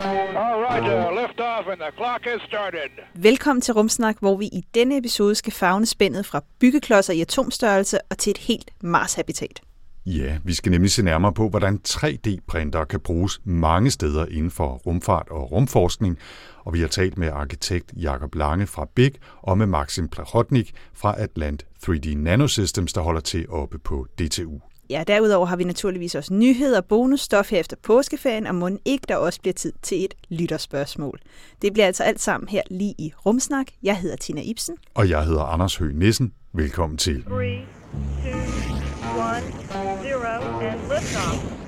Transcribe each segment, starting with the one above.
All right, uh, lift off and the clock has started. Velkommen til Rumsnak, hvor vi i denne episode skal fagne spændet fra byggeklodser i atomstørrelse og til et helt Mars-habitat. Ja, vi skal nemlig se nærmere på, hvordan 3D-printer kan bruges mange steder inden for rumfart og rumforskning, og vi har talt med arkitekt Jakob Lange fra BIG og med Maxim Plachotnik fra Atlant 3D Nanosystems, der holder til oppe på DTU. Ja, derudover har vi naturligvis også nyheder og bonusstof her efter påskeferien, og må ikke der også bliver tid til et lytterspørgsmål. Det bliver altså alt sammen her lige i Rumsnak. Jeg hedder Tina Ibsen. Og jeg hedder Anders Høgh Nissen. Velkommen til. Three, two, one, zero, and liftoff.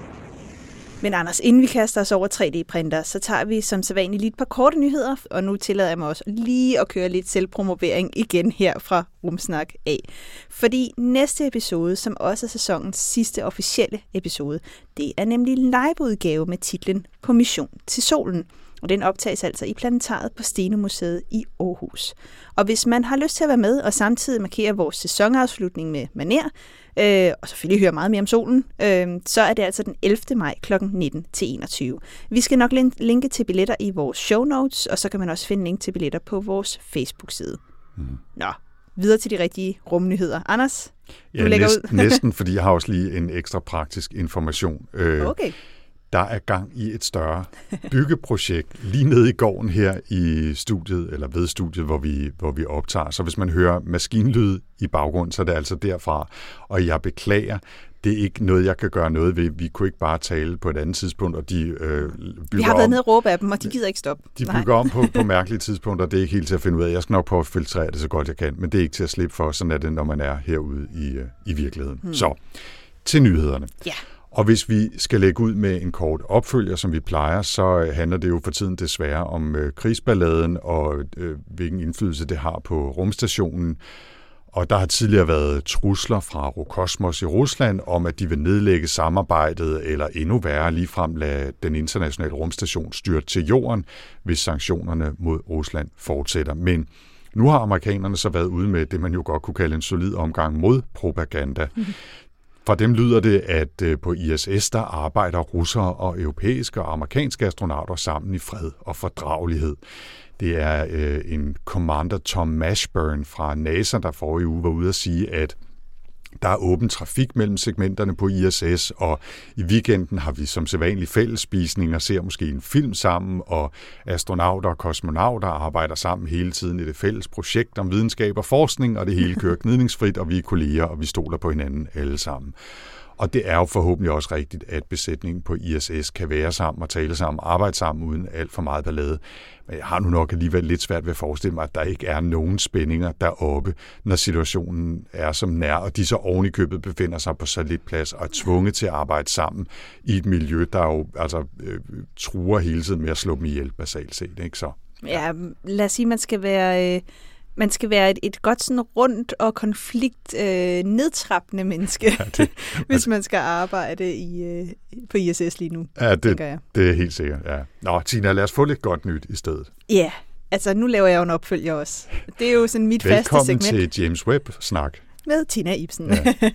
Men Anders, inden vi kaster os over 3D-printer, så tager vi som sædvanligt lige et par korte nyheder, og nu tillader jeg mig også lige at køre lidt selvpromovering igen her fra Rumsnak A. Fordi næste episode, som også er sæsonens sidste officielle episode, det er nemlig en liveudgave med titlen På mission til solen. Og den optages altså i planetariet på Stenemuseet i Aarhus. Og hvis man har lyst til at være med og samtidig markere vores sæsonafslutning med Maner, øh, og selvfølgelig høre meget mere om solen, øh, så er det altså den 11. maj kl. 19 til 21. Vi skal nok lin- linke til billetter i vores show notes, og så kan man også finde link til billetter på vores Facebook-side. Mm. Nå, videre til de rigtige rumnyheder. Anders, du Ja, lægger næsten, ud. næsten, fordi jeg har også lige en ekstra praktisk information. Øh, Okay. Der er gang i et større byggeprojekt lige nede i gården her i studiet, eller ved studiet, hvor vi, hvor vi optager. Så hvis man hører maskinlyd i baggrunden, så er det altså derfra. Og jeg beklager, det er ikke noget, jeg kan gøre noget ved. Vi kunne ikke bare tale på et andet tidspunkt, og de øh, bygger Vi har været om. nede og råbe af dem, og de gider ikke stoppe. De Nej. bygger om på, på mærkelige tidspunkter, det er ikke helt til at finde ud af. Jeg skal nok prøve at filtrere det så godt jeg kan, men det er ikke til at slippe for. Sådan er det, når man er herude i, øh, i virkeligheden. Hmm. Så, til nyhederne. Ja. Og hvis vi skal lægge ud med en kort opfølger, som vi plejer, så øh, handler det jo for tiden desværre om øh, krigsballaden og øh, hvilken indflydelse det har på rumstationen. Og der har tidligere været trusler fra Rokosmos i Rusland om, at de vil nedlægge samarbejdet, eller endnu værre ligefrem lade den internationale rumstation styrte til jorden, hvis sanktionerne mod Rusland fortsætter. Men nu har amerikanerne så været ude med det, man jo godt kunne kalde en solid omgang mod propaganda. Mhm. Fra dem lyder det, at øh, på ISS der arbejder russere og europæiske og amerikanske astronauter sammen i fred og fordragelighed. Det er øh, en commander Tom Mashburn fra NASA, der forrige uge var ude at sige, at der er åben trafik mellem segmenterne på ISS, og i weekenden har vi som sædvanlig fællesspisning og ser måske en film sammen, og astronauter og kosmonauter arbejder sammen hele tiden i det fælles projekt om videnskab og forskning, og det hele kører gnidningsfrit, og vi er kolleger, og vi stoler på hinanden alle sammen. Og det er jo forhåbentlig også rigtigt, at besætningen på ISS kan være sammen og tale sammen, arbejde sammen uden alt for meget ballade. Men jeg har nu nok alligevel lidt svært ved at forestille mig, at der ikke er nogen spændinger deroppe, når situationen er som nær, og de så oven i købet befinder sig på så lidt plads og er tvunget til at arbejde sammen i et miljø, der jo altså, øh, truer hele tiden med at slå dem ihjel basalt set. Ikke? Så, Ja, lad os sige, man skal være, øh, man skal være et, et godt sådan rundt og konflikt øh, nedtrappende menneske, ja, det, hvis man skal arbejde i, øh, på ISS lige nu, ja, det, jeg. det er helt sikkert. Ja. Nå, Tina, lad os få lidt godt nyt i stedet. Ja, altså nu laver jeg jo en opfølger også. Det er jo sådan mit faste Velkommen segment til James Webb-snak. med Tina Ibsen. Ja.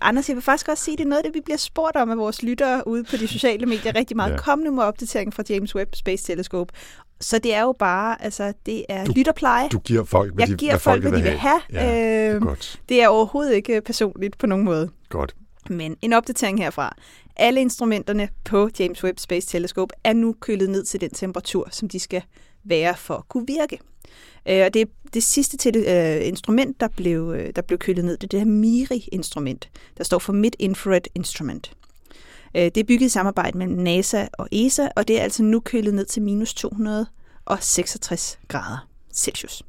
Anders, jeg vil faktisk også sige, at det er noget det, vi bliver spurgt om af vores lyttere ude på de sociale medier rigtig meget. Ja. Kom nu med opdatering fra James Webb Space Telescope. Så det er jo bare, altså, det er Du- lytterpleje. Du giver folk, hvad jeg de, giver hvad folk, hvad de vil have. Ja, det er Øhm, godt. det er overhovedet ikke personligt på nogen måde. godt. Men en opdatering herfra. Alle instrumenterne på James Webb Space Telescope er nu kølet ned til den temperatur, som de skal være for at kunne virke. Øh, Og det det sidste til det, øh, instrument, der blev, øh, der blev kølet ned. Det er det her MIRI-instrument, der står for Mid Infrared Instrument. Øh, Det er bygget i samarbejde mellem NASA og ESA, og det er altså nu kølet ned til minus 266 grader Celsius.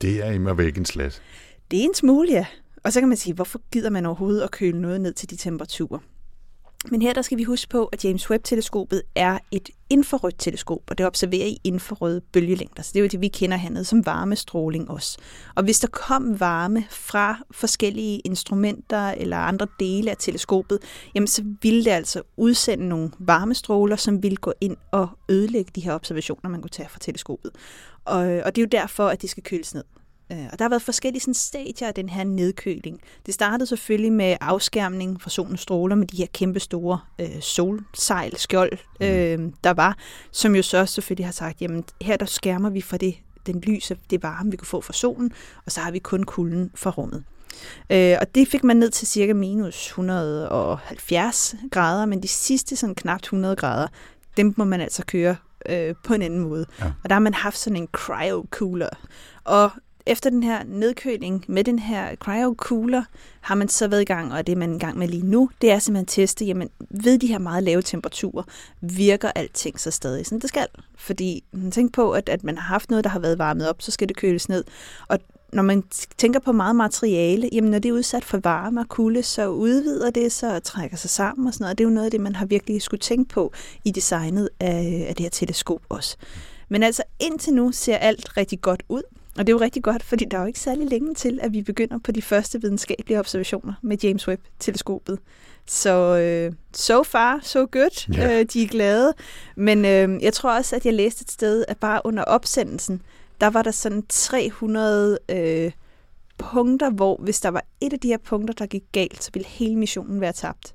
Det er immer væk en slat. Det er en smule, ja. Og så kan man sige, hvorfor gider man overhovedet at køle noget ned til de temperaturer? Men her der skal vi huske på, at James Webb-teleskopet er et infrarødt teleskop, og det observerer i infrarøde bølgelængder. Så det er jo det, vi kender hernede som varmestråling også. Og hvis der kom varme fra forskellige instrumenter eller andre dele af teleskopet, jamen så ville det altså udsende nogle varmestråler, som ville gå ind og ødelægge de her observationer, man kunne tage fra teleskopet. Og, og det er jo derfor, at de skal køles ned. Øh, Og der har været forskellige sådan, stadier af den her nedkøling. Det startede selvfølgelig med afskærmning fra solens stråler med de her kæmpe store øh, solsejl, skjold, øh, der var, som jo så selvfølgelig har sagt, jamen her der skærmer vi fra det, den lys og det varme, vi kunne få fra solen, og så har vi kun kulden fra rummet. Øh, og det fik man ned til cirka minus 170 grader, men de sidste sådan knap 100 grader, dem må man altså køre øh, på en anden måde. Ja. Og der har man haft sådan en cryo-cooler. Og efter den her nedkøling med den her cryo-cooler, har man så været i gang, og det er man i gang med lige nu, det er simpelthen at teste, jamen ved de her meget lave temperaturer, virker alting så stadig, som det skal. Fordi tænk på, at, at man har haft noget, der har været varmet op, så skal det køles ned. Og når man tænker på meget materiale, jamen når det er udsat for varme og kulde, så udvider det sig og trækker sig sammen og sådan noget. Det er jo noget af det, man har virkelig skulle tænke på i designet af, af det her teleskop også. Men altså indtil nu ser alt rigtig godt ud. Og det er jo rigtig godt, fordi der er jo ikke særlig længe til, at vi begynder på de første videnskabelige observationer med James Webb-teleskopet. Så øh, so far, so good. Ja. Øh, de er glade. Men øh, jeg tror også, at jeg læste et sted, at bare under opsendelsen, der var der sådan 300 øh, punkter, hvor hvis der var et af de her punkter, der gik galt, så ville hele missionen være tabt.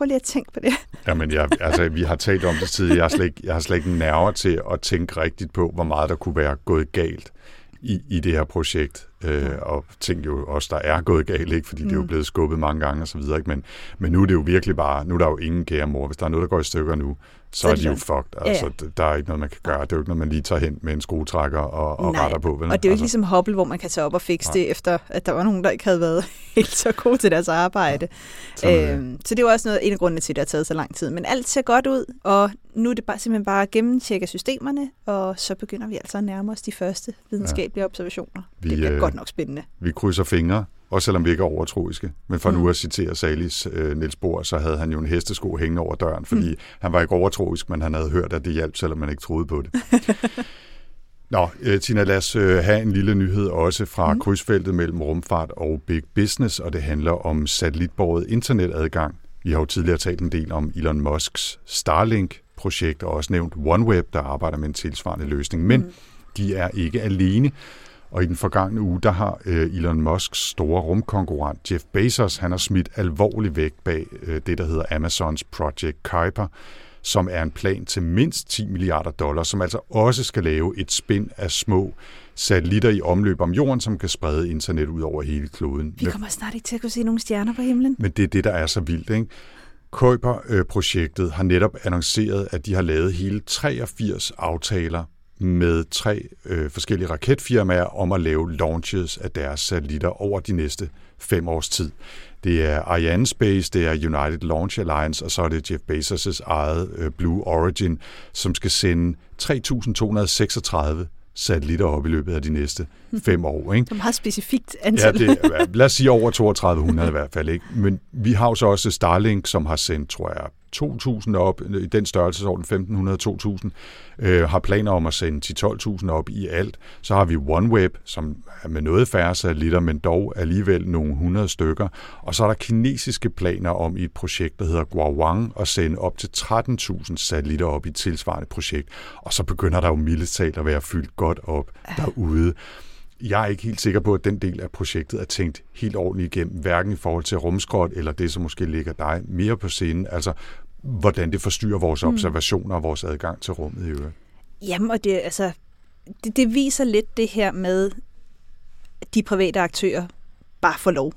Prøv lige at tænke på det. Jamen, jeg, altså, vi har talt om det tidligere. Jeg har, slet ikke, jeg har slet ikke nerver til at tænke rigtigt på, hvor meget der kunne være gået galt i, i det her projekt. Øh, og ting jo også, der er gået galt, ikke? fordi mm. det er jo blevet skubbet mange gange og så videre. Ikke? Men, men nu er det jo virkelig bare, nu er der jo ingen kære mor. Hvis der er noget, der går i stykker nu, så, Så er de det jo fucked. Altså, Ja, Der er ikke noget, man kan gøre. Det er jo ikke noget, man lige tager hen med en skruetrækker og, og Nej, retter på. Vel? Og det er jo ikke altså, ligesom Hubble, hvor man kan tage op og fikse Nej. det, efter at der var nogen, der ikke havde været helt så gode til deres arbejde. det. Øhm, så det er jo også noget, en af grundene til, at det har taget så lang tid. Men alt ser godt ud, og nu er det bare, simpelthen bare at gennemtjekke systemerne, og så begynder vi altså at nærme os de første videnskabelige observationer. Vi, det bliver øh, godt nok spændende. Vi krydser fingre, også selvom vi ikke er overtroiske. Men for Mm. nu at citere Salis øh, Niels Bohr, så havde han jo en hestesko hængende over døren, fordi Mm. han var ikke overtroisk, men han havde hørt, at det hjalp, selvom man ikke troede på det. Nå, øh, Tina, lad os øh, have en lille nyhed også fra mm. krydsfeltet mellem rumfart og big business, og det handler om satellitbordet internetadgang. Vi har jo tidligere talt en del om Elon Musks Starlink-projekt, og også nævnt OneWeb, der arbejder med en tilsvarende løsning. Men mm. de er ikke alene. Og i den forgangne uge, der har øh, Elon Musks store rumkonkurrent Jeff Bezos, han har smidt alvorlig vægt bag det, der hedder Amazons Project Kuiper, som er en plan til mindst 10 milliarder dollars, som altså også skal lave et spind af små satellitter i omløb om jorden, som kan sprede internet ud over hele kloden. Vi kommer snart ikke til at kunne se nogle stjerner på himlen. Men det er det, der er så vildt, ikke? Kuiper-projektet har netop annonceret, at de har lavet hele 83 aftaler med tre øh, forskellige raketfirmaer om at lave launches af deres satellitter over de næste fem års tid. Det er Ariane Space, det er United Launch Alliance, og så er det Jeff Bezos' eget øh, Blue Origin, som skal sende 3.236 satellitter op i løbet af de næste fem år. Ikke? Så meget specifikt Ja, antal. det, er- lad os sige over 3200 i hvert fald. Ikke? Men vi har jo så også Starlink, som har sendt, tror jeg, 2.000 op, i den størrelsesorden, 1.500-2.000, øh, har planer om at sende 10-12.000 op i alt. Så har vi OneWeb, som er med noget færre satellitter, men dog alligevel nogle 100 stykker. Og så er der kinesiske planer om i et projekt, der hedder Guowang, at sende op til 13.000 satellitter op i et tilsvarende projekt. Og så begynder der jo mildest talt at være fyldt godt op derude. Jeg er ikke helt sikker på, at den del af projektet er tænkt helt ordentligt igennem, hverken i forhold til rumskrot eller det, som måske ligger dig mere på scenen, altså hvordan det forstyrrer vores observationer og vores adgang til rummet i øvrigt. Jamen, og det, altså, det, det viser lidt det her med, at de private aktører bare får lov.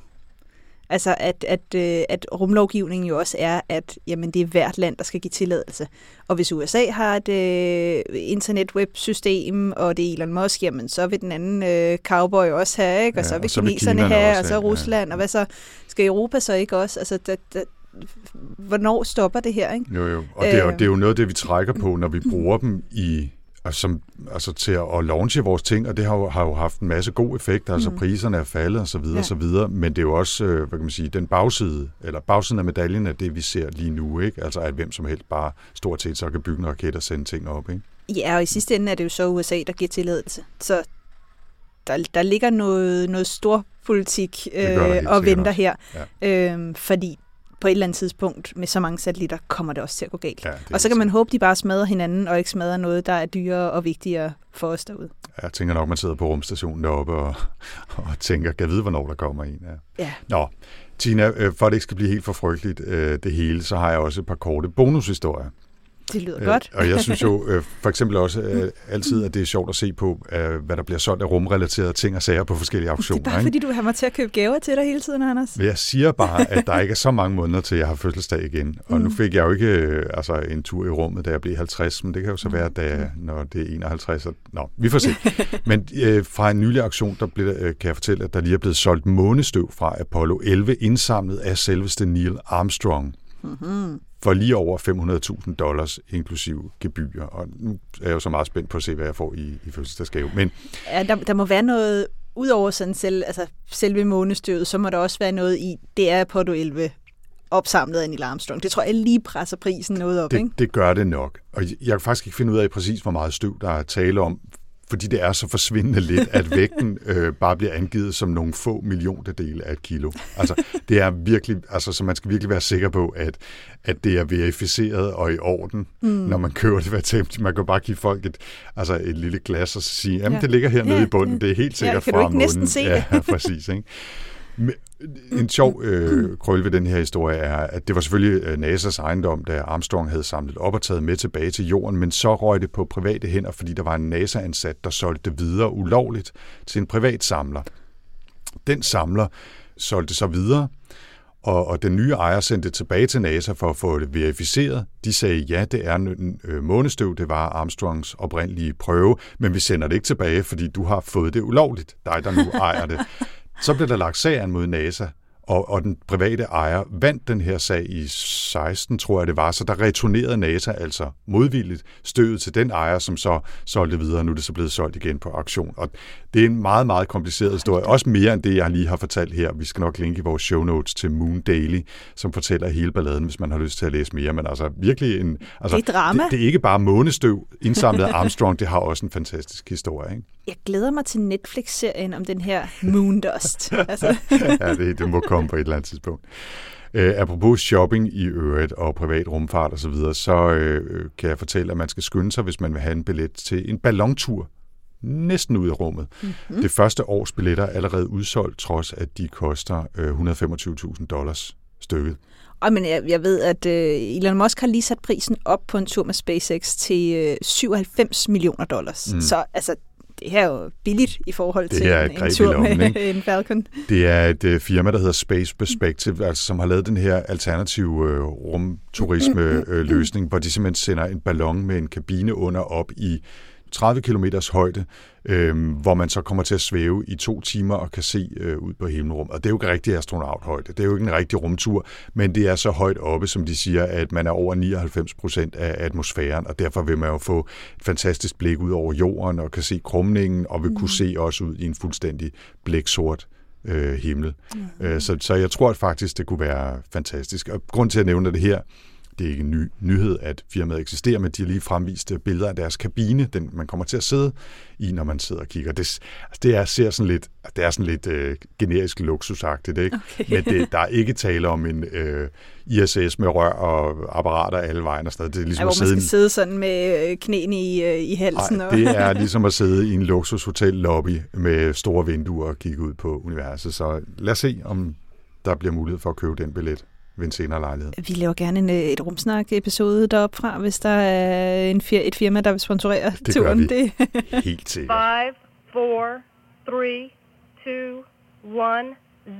Altså, at, at, øh, at rumlovgivningen jo også er, at jamen, det er hvert land, der skal give tilladelse. Og hvis USA har et øh, internet-web-system, og det er Elon Musk, jamen, så vil den anden øh, cowboy også have, ikke? Og Ja, så vil og så kineserne have, og så have, ja. Rusland, og hvad så? Skal Europa så ikke også? Altså, da, da, hvornår stopper det her, ikke? Jo, jo. Og det er Øh. det er jo noget af det, vi trækker på, når vi bruger dem i altså, som, altså til at, at launche vores ting, og det har jo, har jo haft en masse god effekt, altså mm. priserne er faldet og så videre, Ja. og så videre, men det er jo også, øh, hvad kan man sige, den bagside, eller bagsiden af medaljen er det, vi ser lige nu, ikke? Altså at hvem som helst bare stort set så kan bygge en raket og sende ting op, ikke? Ja, og i sidste ende er det jo så USA, der giver tilladelse. Så der, der ligger noget, noget stor politik øh, og venter her. Ja. Øhm, fordi på et eller andet tidspunkt med så mange satellitter kommer det også til at gå galt. Ja, og så kan man håbe, de bare smadrer hinanden og ikke smadrer noget, der er dyrere og vigtigere for os derude. Jeg tænker nok, man sidder på rumstationen deroppe og, og tænker, kan vide, hvornår der kommer en? Ja. Ja. Nå, Tina, øh, for at det ikke skal blive helt for frygteligt øh, det hele, så har jeg også et par korte bonushistorier. Det lyder godt. Øh, og jeg synes jo øh, for eksempel også øh, altid, at det er sjovt at se på, øh, hvad der bliver solgt af rumrelaterede ting og sager på forskellige Det auktioner. er bare ikke? fordi, du have mig til at købe gaver til dig hele tiden, Anders. Men jeg siger bare, at der ikke er så mange måneder til, jeg har fødselsdag igen. Og nu fik jeg jo ikke øh, altså, en tur i rummet, da jeg blev 50, men det kan jo så være, da, når det er 51. Og, nå, vi får se. Men øh, fra en nylig auktion, der blev, øh, kan jeg fortælle, at der lige er blevet solgt månestøv fra Apollo 11, indsamlet af selveste Neil Armstrong. Mm-hmm. For lige over 500.000 dollars, inklusive gebyr. Og nu er jeg jo så meget spændt på at se, hvad jeg får i, i fødselsdagsgave. Men Ja, der, der må være noget, udover sådan selv, altså selve månestøvet, så må der også være noget i, det er Apollo 11 opsamlet af Neil Armstrong. Det tror jeg lige presser prisen noget op, ikke? Det, det gør det nok. Og jeg kan faktisk ikke finde ud af præcis, hvor meget støv, der er tale om, fordi det er så forsvindende lidt, at vægten øh, bare bliver angivet som nogle få milliontedele af et kilo. Altså, det er virkelig, altså, så man skal virkelig være sikker på, at, at det er verificeret og i orden, mm. når man køber det. Hvad tænker, man kan bare give folk et, altså et lille glas og sige, jamen, Ja. ja. det ligger hernede Ja, i bunden, det- er helt Ja, sikkert kan du fra ikke næsten se ja, det? præcis. Ikke? Men øh, en sjov øh, krøl ved den her historie er, at det var selvfølgelig øh, NASA's ejendom, da Armstrong havde samlet op og taget med tilbage til jorden, men så røg det på private hænder, fordi der var en NASA-ansat, der solgte det videre ulovligt til en privat samler. Den samler solgte så videre, og, og den nye ejer sendte det tilbage til NASA for at få det verificeret. De sagde, ja, det er en øh, månestøv, det var Armstrongs oprindelige prøve, men vi sender det ikke tilbage, fordi du har fået det ulovligt, dig der nu ejer det. Så blev der lagt sag an mod NASA, og, og den private ejer vandt den her sag i 16, tror jeg det var, så der returnerede NASA altså modvilligt støvet til den ejer, som så solgte videre, nu er det så blevet solgt igen på auktion. Og det er en meget, meget kompliceret historie, også mere end det, jeg lige har fortalt her. Vi skal nok linke i vores show notes til Moon Daily, som fortæller hele balladen, hvis man har lyst til at læse mere. Men altså virkelig en... Altså, Det er drama. Det, det er ikke bare månestøv indsamlet af Armstrong, det har også en fantastisk historie. Ikke? Jeg glæder mig til Netflix-serien om den her Moondust. altså, ja, det, det må komme på et eller andet tidspunkt. Øh, apropos shopping i øvrigt og privat rumfart og så videre, så øh, kan jeg fortælle, at man skal skynde sig, hvis man vil have en billet til en ballontur næsten ud af rummet. Mm-hmm. Det første års billetter er allerede udsolgt, trods at de koster øh, 125.000 dollars stykket. og men jeg, jeg ved, at øh, Elon Musk har lige sat prisen op på en tur med SpaceX til øh, 97 millioner dollars. Mm. Så altså, det her er jo billigt i forhold Det til er en, en tur med ikke? en Falcon. Det er et øh, firma, der hedder Space Perspective, altså, som har lavet den her alternative øh, rumturisme-løsning, hvor de simpelthen sender en ballon med en kabine under op i 30 km højde, øh, hvor man så kommer til at svæve i to timer og kan se øh, ud på himmelrum. Og det er jo ikke rigtig astronauthøjde. Det er jo ikke en rigtig rumtur, men det er så højt oppe, som de siger, at man er over 99 procent af atmosfæren, og derfor vil man jo få et fantastisk blik ud over jorden og kan se krumningen, og vil mm. kunne se også ud i en fuldstændig blæksort øh, himmel. Mm. Øh, så, så jeg tror at faktisk, det kunne være fantastisk. Og grund til at nævne det her, det er ikke en ny nyhed, at firmaet eksisterer, men de har lige fremvist øh, billeder af deres kabine, den man kommer til at sidde i, når man sidder og kigger. Det, altså, det er, ser sådan lidt, det er sådan lidt øh, generisk luksusagtigt, ikke? Okay. Men det, der er ikke tale om en øh, ISS med rør og apparater alle vejen og sådan noget. Det er Ja, ligesom hvor at man sidde i skal en- sidde sådan med øh, knæene i, øh, i halsen. Nej, og... det er ligesom at sidde i en luksushotellobby med store vinduer og kigge ud på universet. Så lad os se, om der bliver mulighed for at købe den billet ved en senere lejlighed. Vi laver gerne en, øh, et rumsnak-episode deroppe fra, hvis der er en fir- et firma, der vil sponsorere Det gør turen. vi. Det, Helt sikkert. Five, four, three, two, one,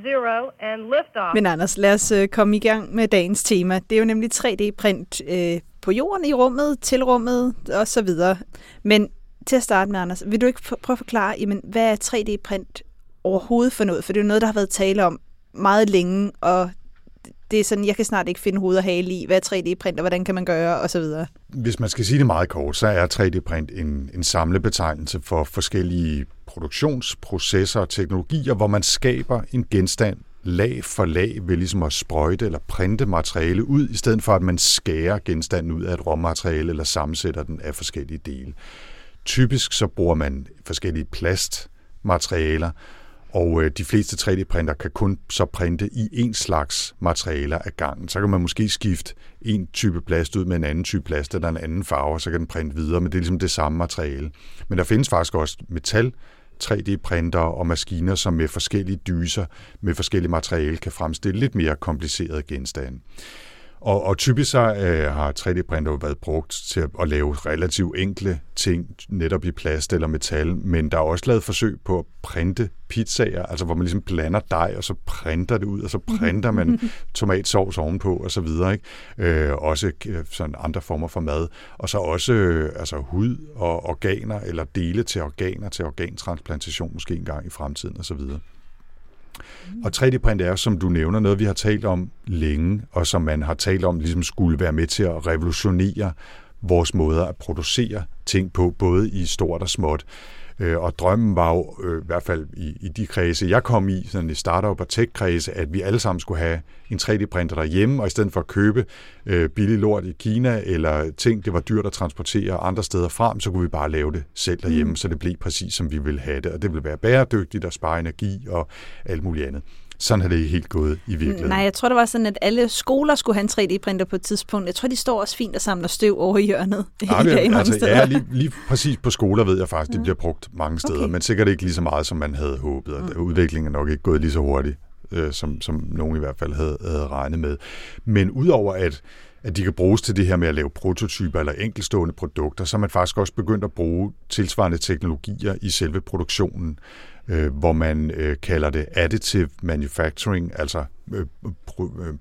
zero, and liftoff. Men Anders, lad os øh, komme i gang med dagens tema. Det er jo nemlig 3D-print øh, på jorden, i rummet, til rummet og så videre. Men til at starte med, Anders, vil du ikke pr- prøve at forklare, jamen, hvad er 3D-print overhovedet for noget? For det er jo noget, der har været tale om meget længe, og det er sådan, jeg kan snart ikke finde hoved og hale i, hvad er 3D-print, og hvordan kan man gøre, og så videre. Hvis man skal sige det meget kort, så er 3D-print en, en samlebetegnelse for forskellige produktionsprocesser og teknologier, hvor man skaber en genstand lag for lag ved ligesom at sprøjte eller printe materiale ud, i stedet for at man skærer genstanden ud af et råmateriale eller sammensætter den af forskellige dele. Typisk så bruger man forskellige plastmaterialer, og øh, de fleste 3D-printer kan kun så printe i en slags materialer ad gangen. Så kan man måske skifte en type plast ud med en anden type plast eller en anden farve, så kan den printe videre, men det er ligesom det samme materiale. Men der findes faktisk også metal 3D-printer og maskiner, som med forskellige dyser med forskellige materiale kan fremstille lidt mere komplicerede genstande. Og, og typisk så øh, har 3D-printer været brugt til at, at lave relativt enkle ting, netop i plast eller metal, men der er også lavet forsøg på at printe pizzaer, altså hvor man ligesom blander dej, og så printer det ud, og så printer man tomatsovs ovenpå, og så videre. Ikke? Øh, også øh, sådan andre former for mad. Og så også øh, altså hud og organer, eller dele til organer, til organtransplantation måske engang i fremtiden, og så videre. Og 3D-print er, som du nævner, noget, vi har talt om længe, og som man har talt om, ligesom skulle være med til at revolutionere vores måder at producere ting på, både i stort og småt. Øh, og drømmen var jo, øh, i hvert fald i, i de kredse, jeg kom i, sådan i startup og tech-kredse, at vi alle sammen skulle have en 3D-printer derhjemme, og i stedet for at købe øh, billig lort i Kina, eller ting, det var dyrt at transportere andre steder frem, så kunne vi bare lave det selv derhjemme, mm. så det blev præcis, som vi ville have det. Og det ville være bæredygtigt og spare energi og alt muligt andet. Sådan har det ikke helt gået i virkeligheden. Nej, jeg tror, det var sådan, at alle skoler skulle have en 3D-printer på et tidspunkt. Jeg tror, de står også fint og samler støv over i hjørnet. Ja, det, altså, ja lige, lige præcis på skoler ved jeg faktisk, ja. det bliver brugt mange steder, okay. men sikkert ikke lige så meget, som man havde håbet. Mm. Udviklingen er nok ikke gået lige så hurtigt, øh, som, som nogen i hvert fald havde, havde regnet med. Men udover at at de kan bruges til det her med at lave prototyper eller enkelstående produkter, så er man faktisk også begyndt at bruge tilsvarende teknologier i selve produktionen øh, hvor man øh, kalder det additive manufacturing, altså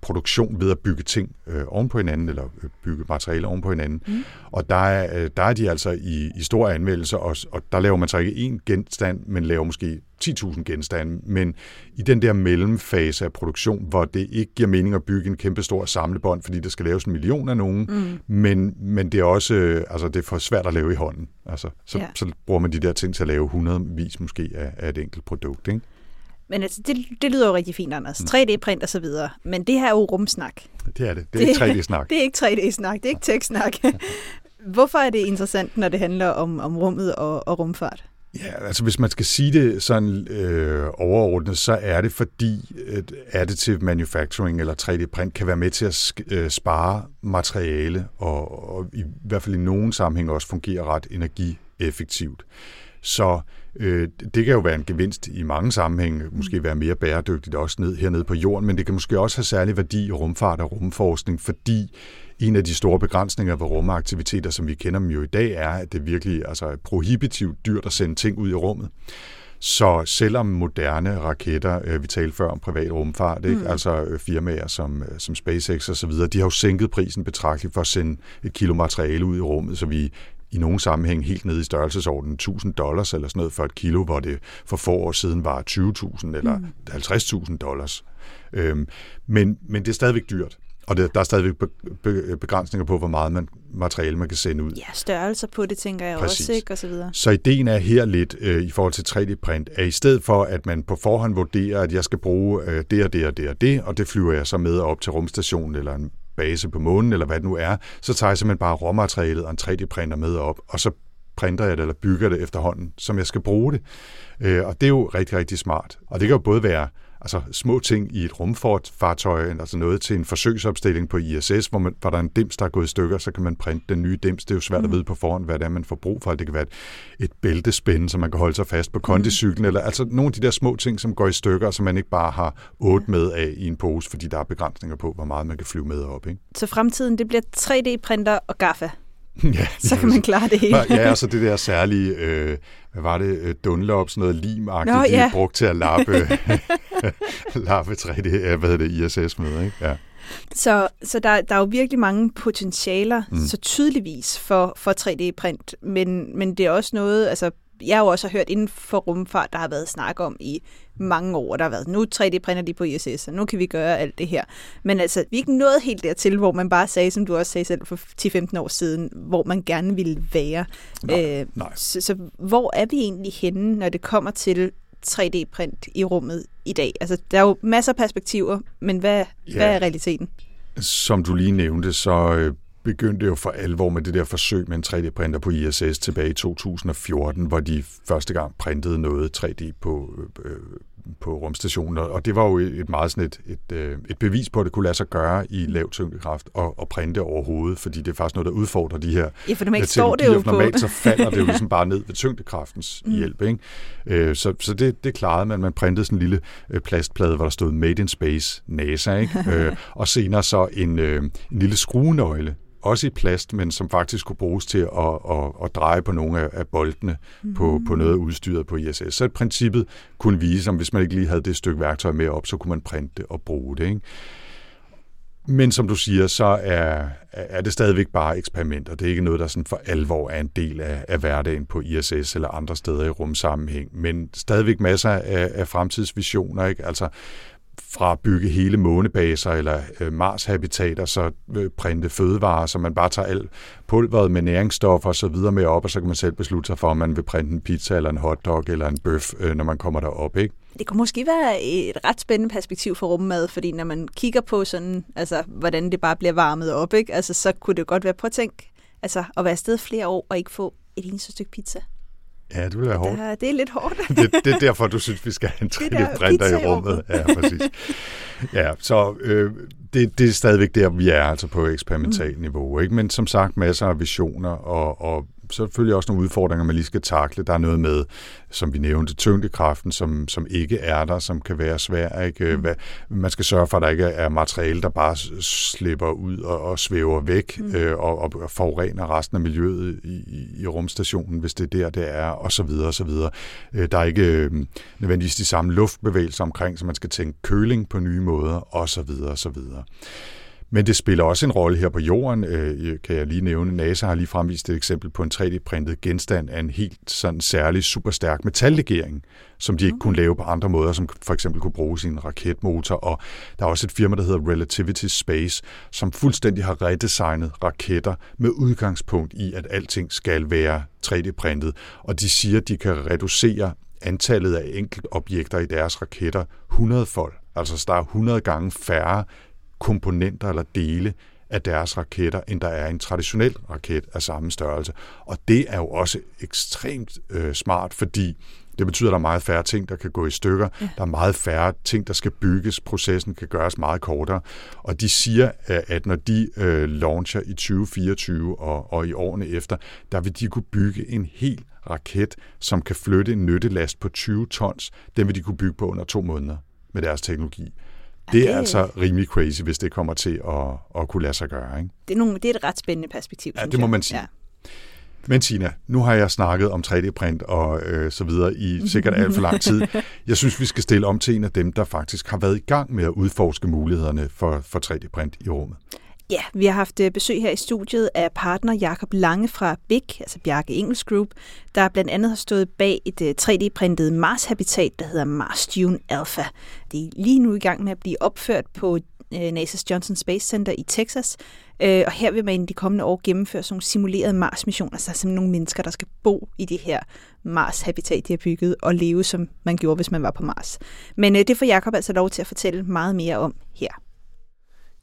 produktion ved at bygge ting øh, oven på hinanden, eller øh, bygge materialer oven på hinanden. Mm. Og der er, øh, der er de altså i, i store anvendelser, og, og der laver man så ikke én genstand, men laver måske 10.000 genstande, men i den der mellemfase af produktion, hvor det ikke giver mening at bygge en kæmpe stor samlebånd, fordi der skal laves en million af nogen, mm. men, men det er også altså det er for svært at lave i hånden. Altså, så, ja. så bruger man de der ting til at lave hundredvis måske af, af et enkelt produkt. Ikke? Men altså, det, det lyder jo rigtig fint, Anders. 3D-print og så videre. Men det her er jo rumsnak. Det er det. Det er det, ikke 3D-snak. Det er ikke 3D-snak. Det er ikke tech-snak. Hvorfor er det interessant, når det handler om, om rummet og, og rumfart? Ja, altså hvis man skal sige det sådan øh, overordnet, så er det fordi at additive manufacturing eller 3D-print kan være med til at øh, spare materiale og, og i hvert fald i nogen sammenhæng også fungere ret energieffektivt. Så øh, det kan jo være en gevinst i mange sammenhænge, måske være mere bæredygtigt også ned, hernede på jorden, men det kan måske også have særlig værdi i rumfart og rumforskning, fordi en af de store begrænsninger ved rumaktiviteter, som vi kender dem jo i dag, er, at det virkelig altså, er prohibitivt dyrt at sende ting ud i rummet. Så selvom moderne raketter, øh, vi talte før om privat rumfart, ikke? Mm. altså øh, firmaer som, øh, som SpaceX og så videre, de har jo sænket prisen betragteligt for at sende et kilo materiale ud i rummet, så vi i nogle sammenhæng helt ned i størrelsesordenen 1000 dollars eller sådan noget for et kilo, hvor det for få år siden var 20.000 eller mm. 50.000 dollars. Øhm, men, men det er stadigvæk dyrt. Og det, der er stadigvæk begrænsninger på, hvor meget man, materiale man kan sende ud. Ja, størrelser på det, tænker jeg Præcis. også, ikke? Og så, videre. så ideen er her lidt øh, i forhold til 3D-print, at i stedet for, at man på forhånd vurderer, at jeg skal bruge øh, det og det og det og det, og det flyver jeg så med op til rumstationen eller en base på månen, eller hvad det nu er, så tager jeg simpelthen bare råmaterialet og en 3D-printer med op, og så printer jeg det eller bygger det efterhånden, som jeg skal bruge det. Øh, og det er jo rigtig, rigtig smart. Og det kan jo både være altså små ting i et rumfartøj, altså noget til en forsøgsopstilling på ISS, hvor, man, hvor der er en dims, der er gået i stykker, så kan man printe den nye dims. Det er jo svært mm. at vide på forhånd, hvad det er, man får brug for. Det kan være et, et bæltespænde, så man kan holde sig fast på kondicyklen, mm. eller altså nogle af de der små ting, som går i stykker, som man ikke bare har otte med af i en pose, fordi der er begrænsninger på, hvor meget man kan flyve med op. Ikke? Så fremtiden, det bliver 3D-printer og GAFA? ja, så kan man klare det hele. ja, altså det der særlige, øh, hvad var det, øh, Dunlop, sådan noget limagtigt, Nå, ja. brugt til at lappe, lappe 3D, hvad hedder det, ISS med, ikke? Ja. Så, så der, der er jo virkelig mange potentialer, mm. så tydeligvis for, for 3D-print, men, men det er også noget, altså jeg har jo også hørt inden for rumfart, der har været snak om i mange år, der har været, nu 3D-printer de på ISS, og nu kan vi gøre alt det her. Men altså, vi er ikke nået helt dertil, hvor man bare sagde, som du også sagde selv for 10-15 år siden, hvor man gerne ville være. Nej, øh, nej. Så, så hvor er vi egentlig henne, når det kommer til 3D-print i rummet i dag? Altså, der er jo masser af perspektiver, men hvad, Ja. hvad er realiteten? Som du lige nævnte, så øh, begyndte jo for alvor med det der forsøg med en 3D-printer på ISS tilbage i 2014, hvor de første gang printede noget 3D på, øh, på rumstationen. Og- det var jo et meget sådan et, et, øh, et bevis på, at det kunne lade sig gøre i lav tyngdekraft og, og printe overhovedet, fordi det er faktisk noget, der udfordrer de her Ja, for normalt øh, står det jo på... Normalt så falder det jo ligesom bare ned ved tyngdekraftens Mm. hjælp. Ikke? Øh, Så, så det, det klarede man. Man printede sådan en lille øh, plastplade, hvor der stod Made in Space NASA, ikke? øh, og senere så en, øh, en lille skruenøgle, også i plast, men som faktisk kunne bruges til at, at, at dreje på nogle af, af boltene på, på noget udstyret på ISS. Så princippet kunne vise, om hvis man ikke lige havde det stykke værktøj med op, så kunne man printe det og bruge det. Ikke? Men som du siger, så er, er det stadigvæk bare eksperimenter. Det er ikke noget, der sådan for alvor er en del af, af hverdagen på ISS eller andre steder i rumsammenhæng. Men stadigvæk masser af, af fremtidsvisioner. Ikke? Altså fra at bygge hele månebaser eller øh, Mars-habitater, så øh, printe fødevarer, så man bare tager alt pulveret med næringsstoffer og så videre med op, og så kan man selv beslutte sig for, om man vil printe en pizza eller en hotdog eller en bøf, øh, når man kommer derop. Ikke? Det kunne måske være et ret spændende perspektiv for rummad, fordi når man kigger på sådan, altså, hvordan det bare bliver varmet op, ikke? Altså, så kunne det godt være, prøv at tænke, altså, at være afsted flere år og ikke få et eneste stykke pizza. Ja, det vil være hårdt. Det, det er lidt hårdt. det, det er derfor, du synes, vi skal have en Det der 3D-printer pizza i rummet. Ja, præcis. Ja, så øh, det, det er stadigvæk der, vi er, altså på eksperimentalt niveau. Ikke? Men som sagt, masser af visioner, og, og selvfølgelig også nogle udfordringer, man lige skal takle. Der er noget med, som vi nævnte, tyngdekraften, som, som ikke er der, som kan være svær. Ikke? Hvad, man skal sørge for, at der ikke er materiale, der bare slipper ud og, og svæver væk mm. øh, og, og forurener resten af miljøet i, i, i rumstationen, hvis det er der, det er, og så videre, og så videre. Øh, der er ikke øh, nødvendigvis de samme luftbevægelser omkring, så man skal tænke køling på nye måder, og så videre, og så videre. Men det spiller også en rolle her på jorden, øh, kan jeg lige nævne. NASA har lige fremvist et eksempel på en 3D-printet genstand af en helt sådan særlig superstærk metallegering, som de ikke kunne lave på andre måder, som for eksempel kunne bruges i en raketmotor. Og der er også et firma, der hedder Relativity Space, som fuldstændig har redesignet raketter med udgangspunkt i, at alting skal være 3D-printet. Og de siger, at de kan reducere antallet af enkeltobjekter i deres raketter 100-fold. Altså, så der er 100 gange færre komponenter eller dele af deres raketter, end der er en traditionel raket af samme størrelse. Og det er jo også ekstremt øh, smart, fordi det betyder, at der er meget færre ting, der kan gå i stykker. Ja. Der er meget færre ting, der skal bygges. Processen kan gøres meget kortere. Og de siger, at når de øh, launcher i 2024 og, og i årene efter, der vil de kunne bygge en hel raket, som kan flytte en nyttelast på 20 tons. Den vil de kunne bygge på under to måneder med deres teknologi. Det er det- altså rimelig crazy, hvis det kommer til at, at kunne lade sig gøre. Ikke? Det er, nogle, det er et ret spændende perspektiv, Ja, det må jeg. man sige. Ja. Men Tina, nu har jeg snakket om 3D-print og øh, så videre i sikkert alt for lang tid. Jeg synes, vi skal stille om til en af dem, der faktisk har været i gang med at udforske mulighederne for, for 3D-print i rummet. Ja, vi har haft øh, besøg her i studiet af partner Jakob Lange fra BIG, altså Bjarke Engels Group, der blandt andet har stået bag et øh, 3D-printet Mars-habitat, der hedder Mars Dune Alpha. Det er lige nu i gang med at blive opført på øh, NASA's Johnson Space Center i Texas, og her vil man i de kommende år gennemføre sådan nogle simulerede Mars-missioner, altså som simpelthen nogle mennesker, der skal bo i det her Mars-habitat, de har bygget, og leve, som man gjorde, hvis man var på Mars. Men det får Jakob altså lov til at fortælle meget mere om her.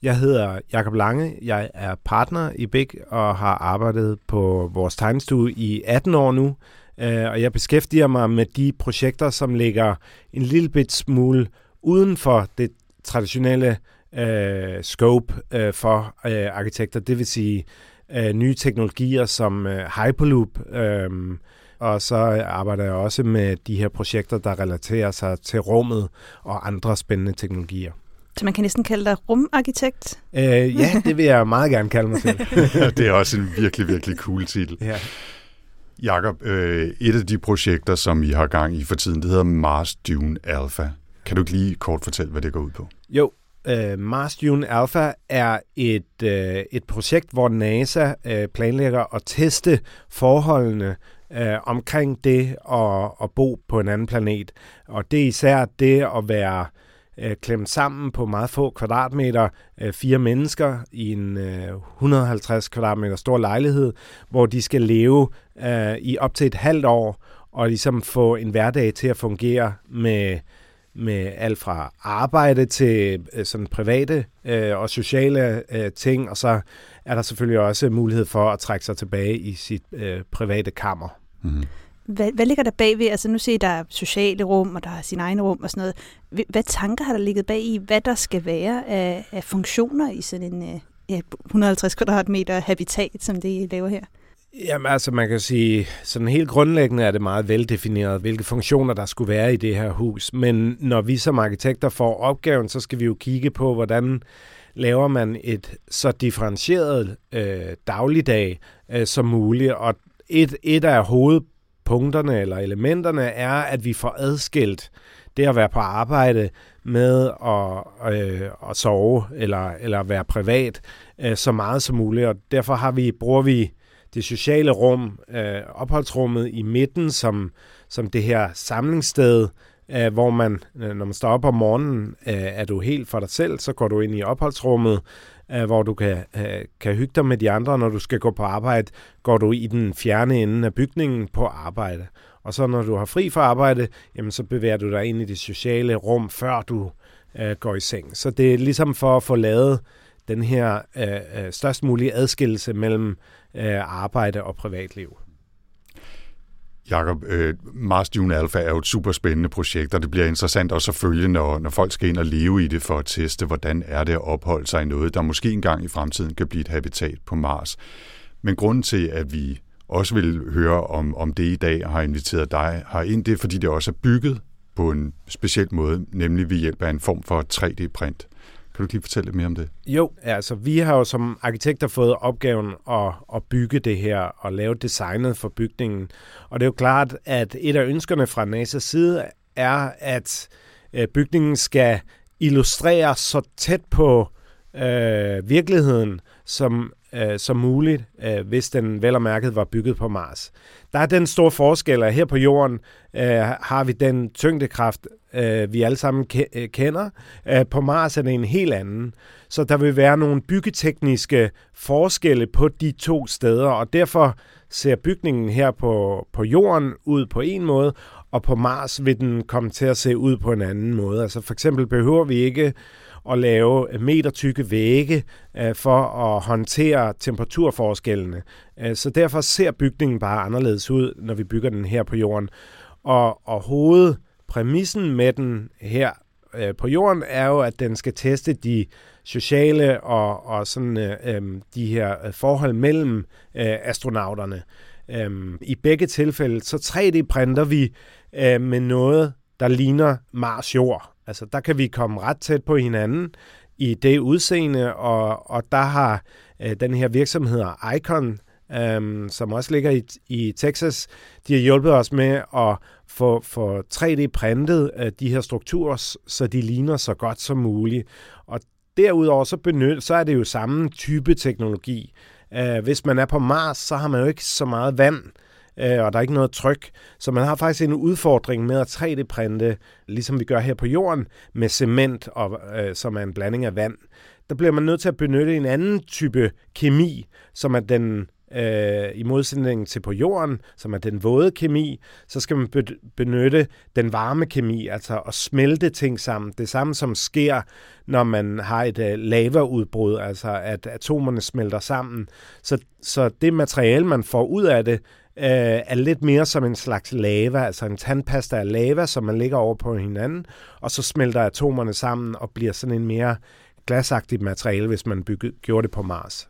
Jeg hedder Jakob Lange. Jeg er partner i BIG og har arbejdet på vores tegnestue i 18 år nu. Øh, og jeg beskæftiger mig med de projekter, som ligger en lille bit smule uden for det traditionelle øh, scope øh, for øh, arkitekter. Det vil sige øh, nye teknologier som øh, Hyperloop. Øh, og så arbejder jeg også med de her projekter, der relaterer sig til rummet og andre spændende teknologier. Så man kan næsten kalde dig rumarkitekt. Øh, ja, det vil jeg meget gerne kalde mig selv. det er også en virkelig, virkelig cool titel. ja. Jakob, øh, et af de projekter, som I har gang i for tiden, det hedder Mars Dune Alpha. Kan du ikke lige kort fortælle, hvad det går ud på? Jo, øh, Mars Dune Alpha er et, øh, et projekt, hvor NASA øh, planlægger at teste forholdene øh, omkring det at, at bo på en anden planet. Og det er især det at være øh, Øh, klemt sammen på meget få kvadratmeter, øh, fire mennesker i en øh, 150 kvadratmeter stor lejlighed, hvor de skal leve øh, i op til et halvt år og ligesom få en hverdag til at fungere med med alt fra arbejde til øh, sådan private øh, og sociale øh, ting, og så er der selvfølgelig også mulighed for at trække sig tilbage i sit øh, private kammer. Mm-hmm. Hvad, hvad ligger der bagved? Altså nu ser I, der er sociale rum, og der er sin egen rum og sådan noget. Hvad tanker har der ligget bag i, hvad der skal være af, af funktioner i sådan en øh, ja, 150 kvadratmeter habitat, som det I laver her? Jamen altså, man kan sige, sådan helt grundlæggende er det meget veldefineret, hvilke funktioner der skulle være i det her hus. Men når vi som arkitekter får opgaven, så skal vi jo kigge på, hvordan laver man et så differentieret øh, dagligdag øh, som muligt. Og et, et af punkterne eller elementerne er, at vi får adskilt det at være på arbejde med at, øh, at sove eller, eller være privat øh, så meget som muligt. Og derfor har vi, bruger vi det sociale rum, øh, opholdsrummet i midten, som, som det her samlingssted, øh, hvor man, øh, når man står op om morgenen, øh, er du helt for dig selv, så går du ind i opholdsrummet, øh, hvor du kan, øh, kan hygge dig med de andre. Når du skal gå på arbejde, går du i den fjerne ende af bygningen på arbejde. Og så når du har fri fra arbejde, jamen, så bevæger du dig ind i det sociale rum, før du øh, går i seng. Så det er ligesom for at få lavet den her øh, øh størst mulige adskillelse mellem øh, arbejde og privatliv. Jakob, øh, Mars Dune Alpha er jo et super spændende projekt, og det bliver interessant også at følge, når, når folk skal ind og leve i det for at teste, hvordan er det at opholde sig i noget, der måske engang i fremtiden kan blive et habitat på Mars. Men grunden til, at vi også vil høre om, om det i dag og har inviteret dig ind, det er, fordi det også er bygget på en speciel måde, nemlig ved hjælp af en form for 3D-print. Kan du lige fortælle lidt mere om det? Jo, altså vi har jo som arkitekter fået opgaven at, at bygge det her og lave designet for bygningen. Og det er jo klart, at et af ønskerne fra NASA's side er, at øh, bygningen skal illustrere så tæt på øh, virkeligheden som, øh, som muligt, øh, hvis den vel og mærket var bygget på Mars. Der er den store forskel, at her på jorden øh, har vi den tyngdekraft, øh, vi alle sammen ke- øh, kender. Øh, på Mars er det en helt anden. Så der vil være nogle byggetekniske forskelle på de to steder, og derfor ser bygningen her på, på jorden ud på en måde, og på Mars vil den komme til at se ud på en anden måde. Altså for eksempel behøver vi ikke at lave meter tykke vægge øh, for at håndtere temperaturforskellene. Øh, så derfor ser bygningen bare anderledes ud, når vi bygger den her på jorden. Og, og hovedpræmissen med den her øh, på jorden er jo, at den skal teste de sociale og, og sådan, øh, øh de her øh, forhold mellem øh, astronauterne. Øh, I begge tilfælde så 3D-printer vi øh, med noget, der ligner Mars Jord. Altså, der kan vi komme ret tæt på hinanden i det udseende, og, og der har øh, den her virksomhed Icon, øh, som også ligger i, i Texas, de har hjulpet os med at få, få 3D-printet øh, de her strukturer, så de ligner så godt som muligt. Og derudover så, benyt, så er det jo samme type teknologi. Øh, hvis man er på Mars, så har man jo ikke så meget vand, øh, Øh, og der er ikke noget tryk. Så man har faktisk en udfordring med at 3D-printe, ligesom vi gør her på jorden, med cement, og, øh, som er en blanding af vand. Der bliver man nødt til at benytte en anden type kemi, som er den øh, i modsætning til på jorden, som er den våde kemi, så skal man benytte den varme kemi, altså at smelte ting sammen. Det samme som sker, når man har et øh, lavaudbrud, altså at atomerne smelter sammen. Så, så det materiale, man får ud af det, øh, er lidt mere som en slags lava, altså en tandpasta af lava, som man lægger over på hinanden, og så smelter atomerne sammen og bliver sådan en mere glasagtigt materiale, hvis man bygge, gjorde det på Mars.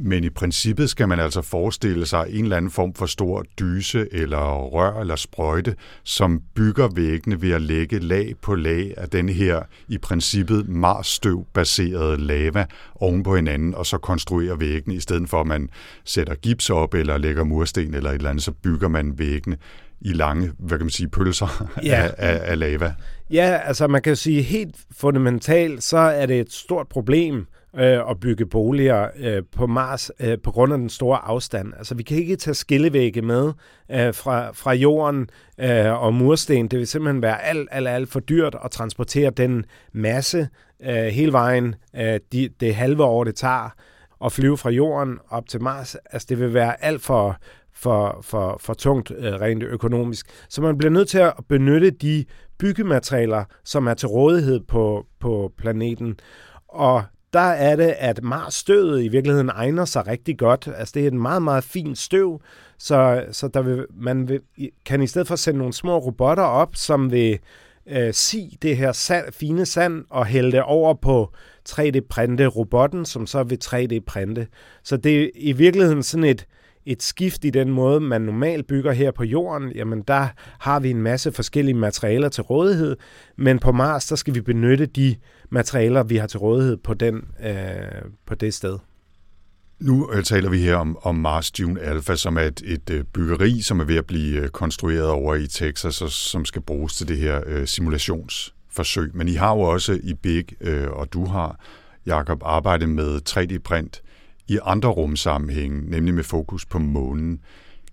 Men i princippet skal man altså forestille sig en eller anden form for stor dyse eller rør eller sprøjte, som bygger væggene ved at lægge lag på lag af den her i princippet Mars-støv-baserede lava oven på hinanden, og så konstruerer væggene, i stedet for at man sætter gips op eller lægger mursten eller et eller andet, så bygger man væggene i lange, hvad kan man sige, pølser ja. af, af, af lava. Ja, altså man kan sige helt fundamentalt, så er det et stort problem, øh, og bygge boliger øh, på Mars øh, på grund af den store afstand. Altså vi kan ikke tage skillevægge med øh, fra, fra jorden øh, og mursten. Det vil simpelthen være alt, alt, alt for dyrt at transportere den masse øh, hele vejen øh, de, det halve år, det tager at flyve fra jorden op til Mars. Altså det vil være alt for, for, for, for tungt øh, rent økonomisk. Så man bliver nødt til at benytte de byggematerialer, som er til rådighed på, på planeten. Og der er det, at Mars støvet i virkeligheden egner sig rigtig godt. Altså det er et meget, meget fint støv, så, så der vil, man vil, kan i stedet for sende nogle små robotter op, som vil øh, si det her sand, fine sand og hælde det over på 3D-printe robotten, som så vil 3D-printe. Så det er i virkeligheden sådan et, et skift i den måde, man normalt bygger her på jorden, jamen der har vi en masse forskellige materialer til rådighed, men på Mars, der skal vi benytte de materialer, vi har til rådighed på, den, øh, på det sted. Nu øh, taler vi her om, om Mars Dune Alpha, som er et, et øh, byggeri, som er ved at blive øh, konstrueret over i Texas, og som skal bruges til det her øh, simulationsforsøg. Men I har jo også i Big, øh, og du har, Jakob, arbejdet med 3D-print i andre rumsammenhænge, nemlig med fokus på månen.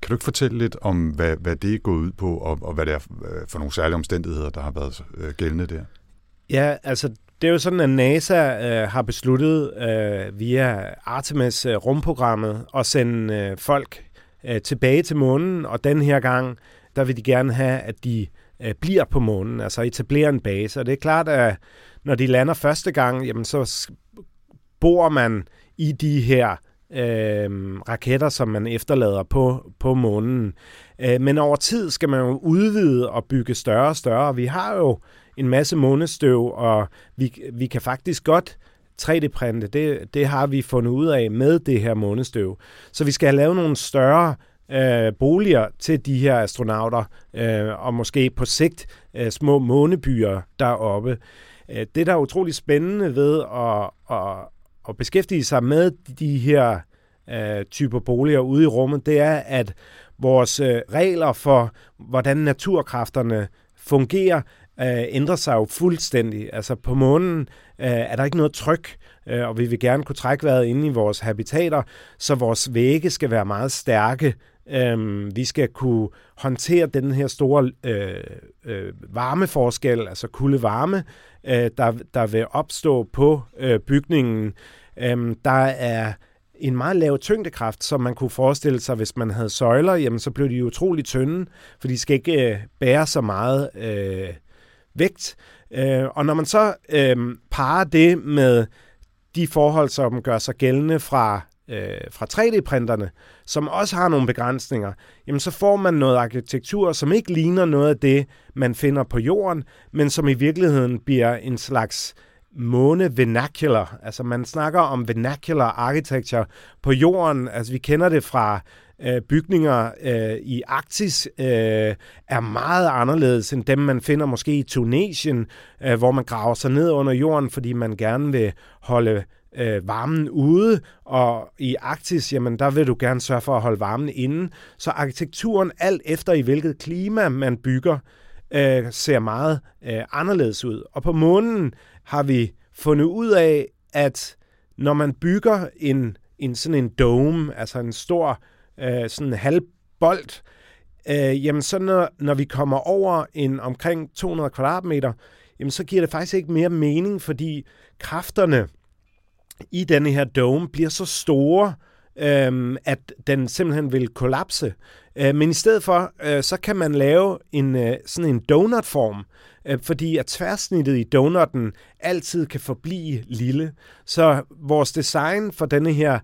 Kan du ikke fortælle lidt om, hvad, hvad det er gået ud på, og, og hvad det er øh, for nogle særlige omstændigheder, der har været øh, gældende der? Ja, altså det er jo sådan, at NASA øh, har besluttet øh, via Artemis øh, rumprogrammet at sende øh, folk øh, tilbage til månen, og den her gang, der vil de gerne have, at de øh, bliver på månen, altså etablere en base. Og det er klart, at når de lander første gang, jamen så bor man i de her øh, raketter, som man efterlader på, på månen. Øh, men over tid skal man jo udvide og bygge større og større. Vi har jo en masse månestøv, og vi, vi kan faktisk godt 3D-printe. Det, det har vi fundet ud af med det her månestøv. Så vi skal have lavet nogle større øh, boliger til de her astronauter, øh, og måske på sigt øh, små månebyer deroppe. Øh, det, der er utrolig spændende ved at, at, at beskæftige sig med de her øh, typer boliger ude i rummet, det er, at vores øh, regler for, hvordan naturkræfterne fungerer, øh, ændrer sig jo fuldstændig. Altså på månen øh, er der ikke noget tryk, øh, og vi vil gerne kunne trække vejret ind i vores habitater, så vores vægge skal være meget stærke. Øhm, vi skal kunne håndtere den her store øh, øh, varmeforskel, altså kulde-varme, øh, der, der vil opstå på øh, bygningen. Øhm, der er en meget lav tyngdekraft, som man kunne forestille sig, hvis man havde søjler, jamen så blev de utrolig tynde, for de skal ikke øh, bære så meget øh, vægt. Øh, og når man så øh, parer det med de forhold, som gør sig gældende fra, øh, fra 3D-printerne, som også har nogle begrænsninger, jamen så får man noget arkitektur, som ikke ligner noget af det, man finder på jorden, men som i virkeligheden bliver en slags måne vernacular. Altså man snakker om vernacular architecture på jorden. Altså vi kender det fra øh, bygninger øh, i Arktis øh, er meget anderledes end dem, man finder måske i Tunesien, øh, hvor man graver sig ned under jorden, fordi man gerne vil holde øh, varmen ude, og i Arktis, jamen der vil du gerne sørge for at holde varmen inde. Så arkitekturen, alt efter i hvilket klima man bygger, øh, ser meget øh, anderledes ud. Og på månen har vi fundet ud af, at når man bygger en, en sådan en dome, altså en stor øh, sådan halvbold, øh, jamen så når, når vi kommer over en omkring 200 kvadratmeter, jamen så giver det faktisk ikke mere mening, fordi kræfterne i denne her dome bliver så store, øh, at den simpelthen vil kollapse. Øh, men i stedet for, øh, så kan man lave en øh, sådan en donutform, øh, fordi at tværsnittet i donutten altid kan forblive lille. Så vores design for denne her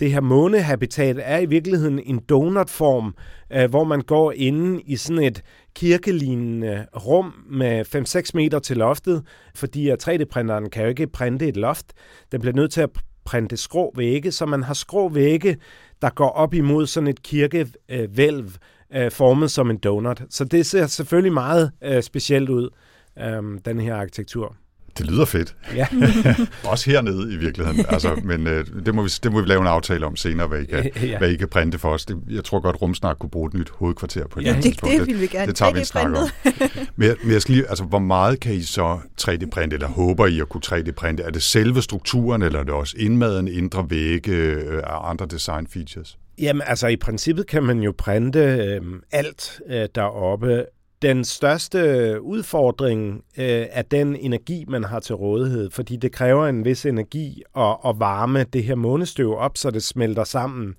det her månehabitat er i virkeligheden en donutform, øh, hvor man går inde i sådan et kirkelignende rum med 5-6 meter til loftet, fordi at 3D-printeren kan jo ikke printe et loft. Den bliver nødt til at printe skrå vægge, så man har skrå vægge, der går op imod sådan et kirkevælv, øh, formet som en donut. Så det ser selvfølgelig meget øh, specielt ud, øh, den her arkitektur. Det lyder fedt. Ja. Også hernede i virkeligheden. Altså, men øh, det, må vi, det må vi lave en aftale om senere, hvad I kan, Ja. hvad I kan printe for os. Det, jeg tror godt, Rumsnak kunne bruge et nyt hovedkvarter på et Ja, andet Det, tidspunkt. det vil vi gerne. det tager vi en snak om. printet. Men jeg, men jeg skal lige, altså, hvor meget kan I så 3D-printe, eller håber I at kunne 3D-printe? Er det selve strukturen, eller er det også indmaden, indre vægge øh, og andre design features? Jamen, altså i princippet kan man jo printe øh, alt øh, deroppe. Den største udfordring øh, er den energi, man har til rådighed, fordi det kræver en vis energi at, at varme det her månestøv op, så det smelter sammen.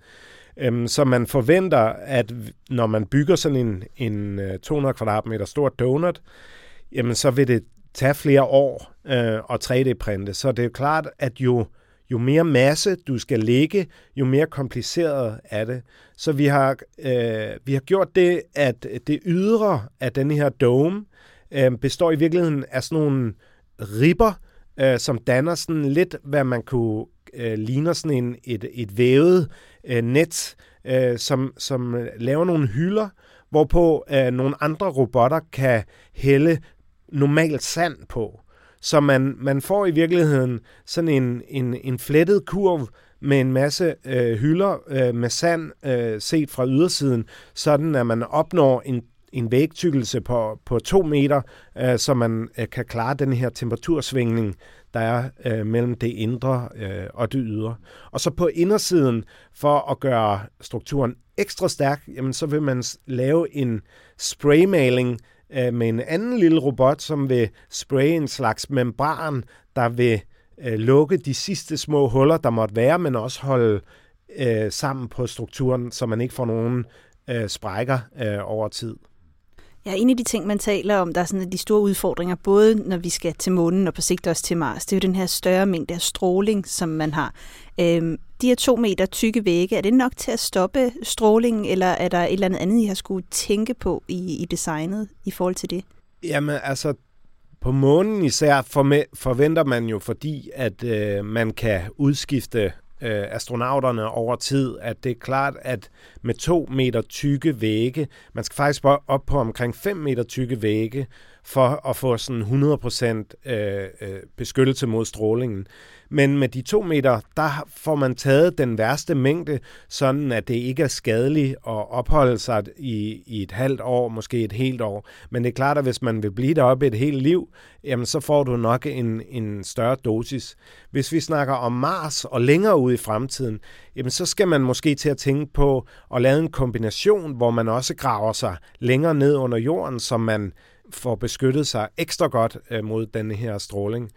Øhm, så man forventer, at når man bygger sådan en, en øh, 200 kvadratmeter stor donut, jamen så vil det tage flere år øh, at 3D-printe. Så det er jo klart, at jo, jo mere masse du skal lægge, jo mere kompliceret er det. Så vi har, øh, vi har gjort det, at det ydre af den her dome øh, består i virkeligheden af sådan nogle ribber, øh, som danner sådan lidt, hvad man kunne øh, ligner sådan en, et, et vævet øh, net, øh, som, som øh, laver nogle hylder, hvorpå øh, nogle andre robotter kan hælde normalt sand på. Så man, man får i virkeligheden sådan en, en, en flettet kurv med en masse øh, hylder øh, med sand øh, set fra ydersiden, sådan at man opnår en, en vægtykkelse på, på to meter, øh, så man øh, kan klare den her temperatursvingning, der er øh, mellem det indre øh, og det ydre. Og så på indersiden, for at gøre strukturen ekstra stærk, jamen, så vil man lave en spraymaling øh, med en anden lille robot, som vil spraye en slags membran, der vil øh, lukke de sidste små huller, der måtte være, men også holde øh, sammen på strukturen, så man ikke får nogen øh, sprækker øh, over tid. Ja, en af de ting, man taler om, der er sådan de store udfordringer, både når vi skal til månen og på sigt også til Mars, det er jo den her større mængde af stråling, som man har. Øhm, de her to meter tykke vægge, er det nok til at stoppe strålingen, eller er der et eller andet andet, I har skulle tænke på i, i designet i forhold til det? Jamen altså, på månen især forventer man jo, fordi at øh, man kan udskifte øh, astronauterne over tid, at det er klart, at med to meter tykke vægge, man skal faktisk op på omkring 5 meter tykke vægge, for at få sådan 100% øh, øh, beskyttelse mod strålingen. Men med de to meter, der får man taget den værste mængde, sådan at det ikke er skadeligt at opholde sig i, i et halvt år, måske et helt år. Men det er klart, at hvis man vil blive deroppe et helt liv, jamen så får du nok en, en større dosis. Hvis vi snakker om Mars og længere ud i fremtiden, jamen så skal man måske til at tænke på at lave en kombination, hvor man også graver sig længere ned under jorden, så man får beskyttet sig ekstra godt øh, mod denne her stråling.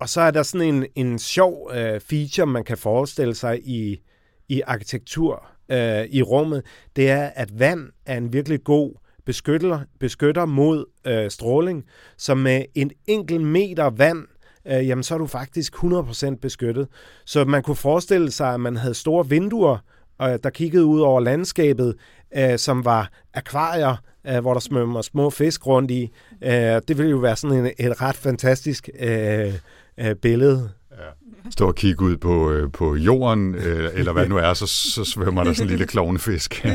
Og så er der sådan en, en sjov øh, feature, man kan forestille sig i, i arkitektur øh, i rummet. Det er, at vand er en virkelig god beskytter, beskytter mod øh, stråling. Så med en enkelt meter vand, øh, jamen så er du faktisk 100% beskyttet. Så man kunne forestille sig, at man havde store vinduer, øh, der kiggede ud over landskabet, øh, som var akvarier, øh, hvor der svømmer små fisk rundt i. Øh, det ville jo være sådan en, et ret fantastisk øh, øh, billede. Stå og kigge ud på, øh, på jorden, øh, eller hvad det nu er, så, så svømmer der sådan en lille klovnefisk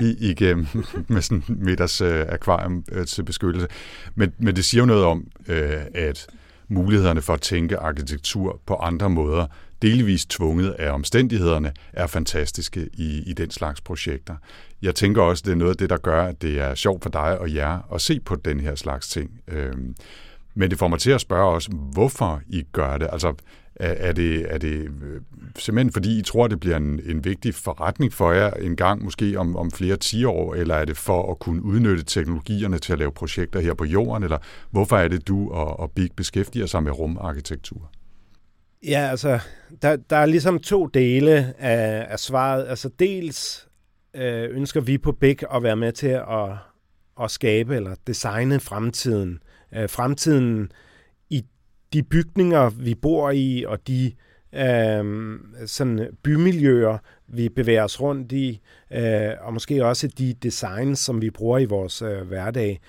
i, igennem med sådan meters øh, akvarium øh, til beskyttelse. Men, men det siger jo noget om, øh, at mulighederne for at tænke arkitektur på andre måder, delvis tvunget af omstændighederne, er fantastiske i, i den slags projekter. Jeg tænker også, det er noget af det, der gør, at det er sjovt for dig og jer at se på den her slags ting. Øh, men det får mig til at spørge også, hvorfor I gør det. Altså, er, det, er det øh, simpelthen fordi, I tror, det bliver en, en vigtig forretning for jer en gang, måske om, om flere 10 år, eller er det for at kunne udnytte teknologierne til at lave projekter her på jorden, eller hvorfor er det, du og, og Big beskæftiger sig med rumarkitektur? Ja, altså, der, der er ligesom to dele af, af svaret. Altså, dels øh, ønsker vi på Big at være med til at, at skabe eller designe fremtiden. Øh, fremtiden i de bygninger, vi bor i, og de øh, sådan bymiljøer, vi bevæger os rundt i, øh, og måske også de designs, som vi bruger i vores øh, hverdag.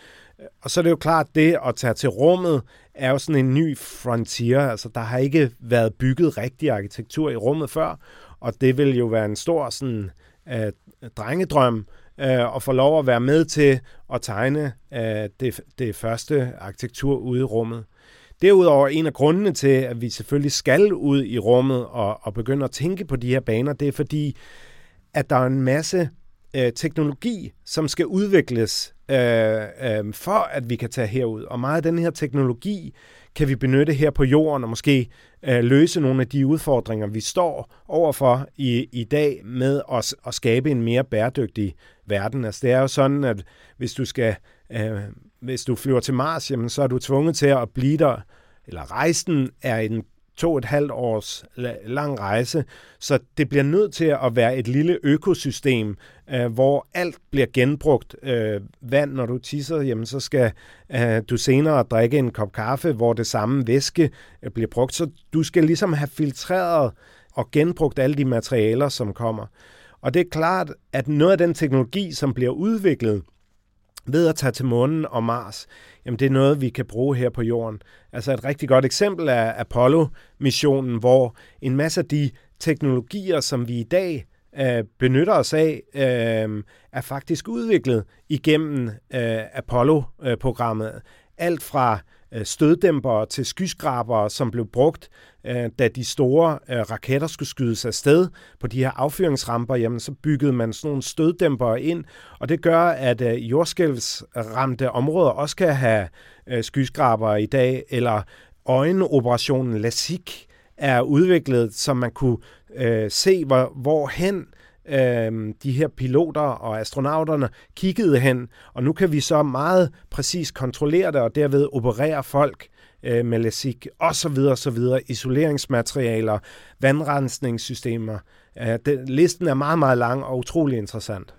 Og så er det jo klart, det at tage til rummet er jo sådan en ny frontier. Altså, der har ikke været bygget rigtig arkitektur i rummet før, og det vil jo være en stor sådan, øh, drengedrøm øh, at få lov at være med til at tegne øh, det, det første arkitektur ude i rummet. Derudover en af grundene til, at vi selvfølgelig skal ud i rummet og, og begynde at tænke på de her baner, det er fordi, at der er en masse øh, teknologi, som skal udvikles øh, øh, for, at vi kan tage herud. Og meget af den her teknologi kan vi benytte her på jorden og måske øh, løse nogle af de udfordringer, vi står overfor i, i dag med at, at skabe en mere bæredygtig verden. Altså, det er jo sådan, at hvis du skal øh, hvis du flyver til Mars, jamen, så er du tvunget til at blive der, eller rejsen er en to et halvt års lang rejse, så det bliver nødt til at være et lille økosystem, øh, hvor alt bliver genbrugt. Øh, vand, når du tisser, jamen, så skal øh, du senere drikke en kop kaffe, hvor det samme væske øh, bliver brugt. Så du skal ligesom have filtreret og genbrugt alle de materialer, som kommer. Og det er klart, at noget af den teknologi, som bliver udviklet, ved at tage til månen og Mars, jamen det er noget, vi kan bruge her på jorden. Altså et rigtig godt eksempel er Apollo-missionen, hvor en masse af de teknologier, som vi i dag øh, benytter os af, øh, er faktisk udviklet igennem øh, Apollo-programmet. Alt fra Øh, støddæmpere til skyskrabere, som blev brugt, øh, da de store øh, raketter skulle skydes afsted på de her affyringsramper, jamen så byggede man sådan nogle støddæmpere ind, og det gør, at jordskælvsramte områder også kan have skyskrabere i dag, eller øjenoperationen LASIK er udviklet, så man kunne øh, se, hvor, hvorhen øh, de her piloter og astronauterne kiggede hen, og nu kan vi så meget præcis kontrollere det, og derved operere folk øh, med LASIK, og så videre, så videre, isoleringsmaterialer, vandrensningssystemer. Øh, den, listen er meget, meget lang og utrolig interessant.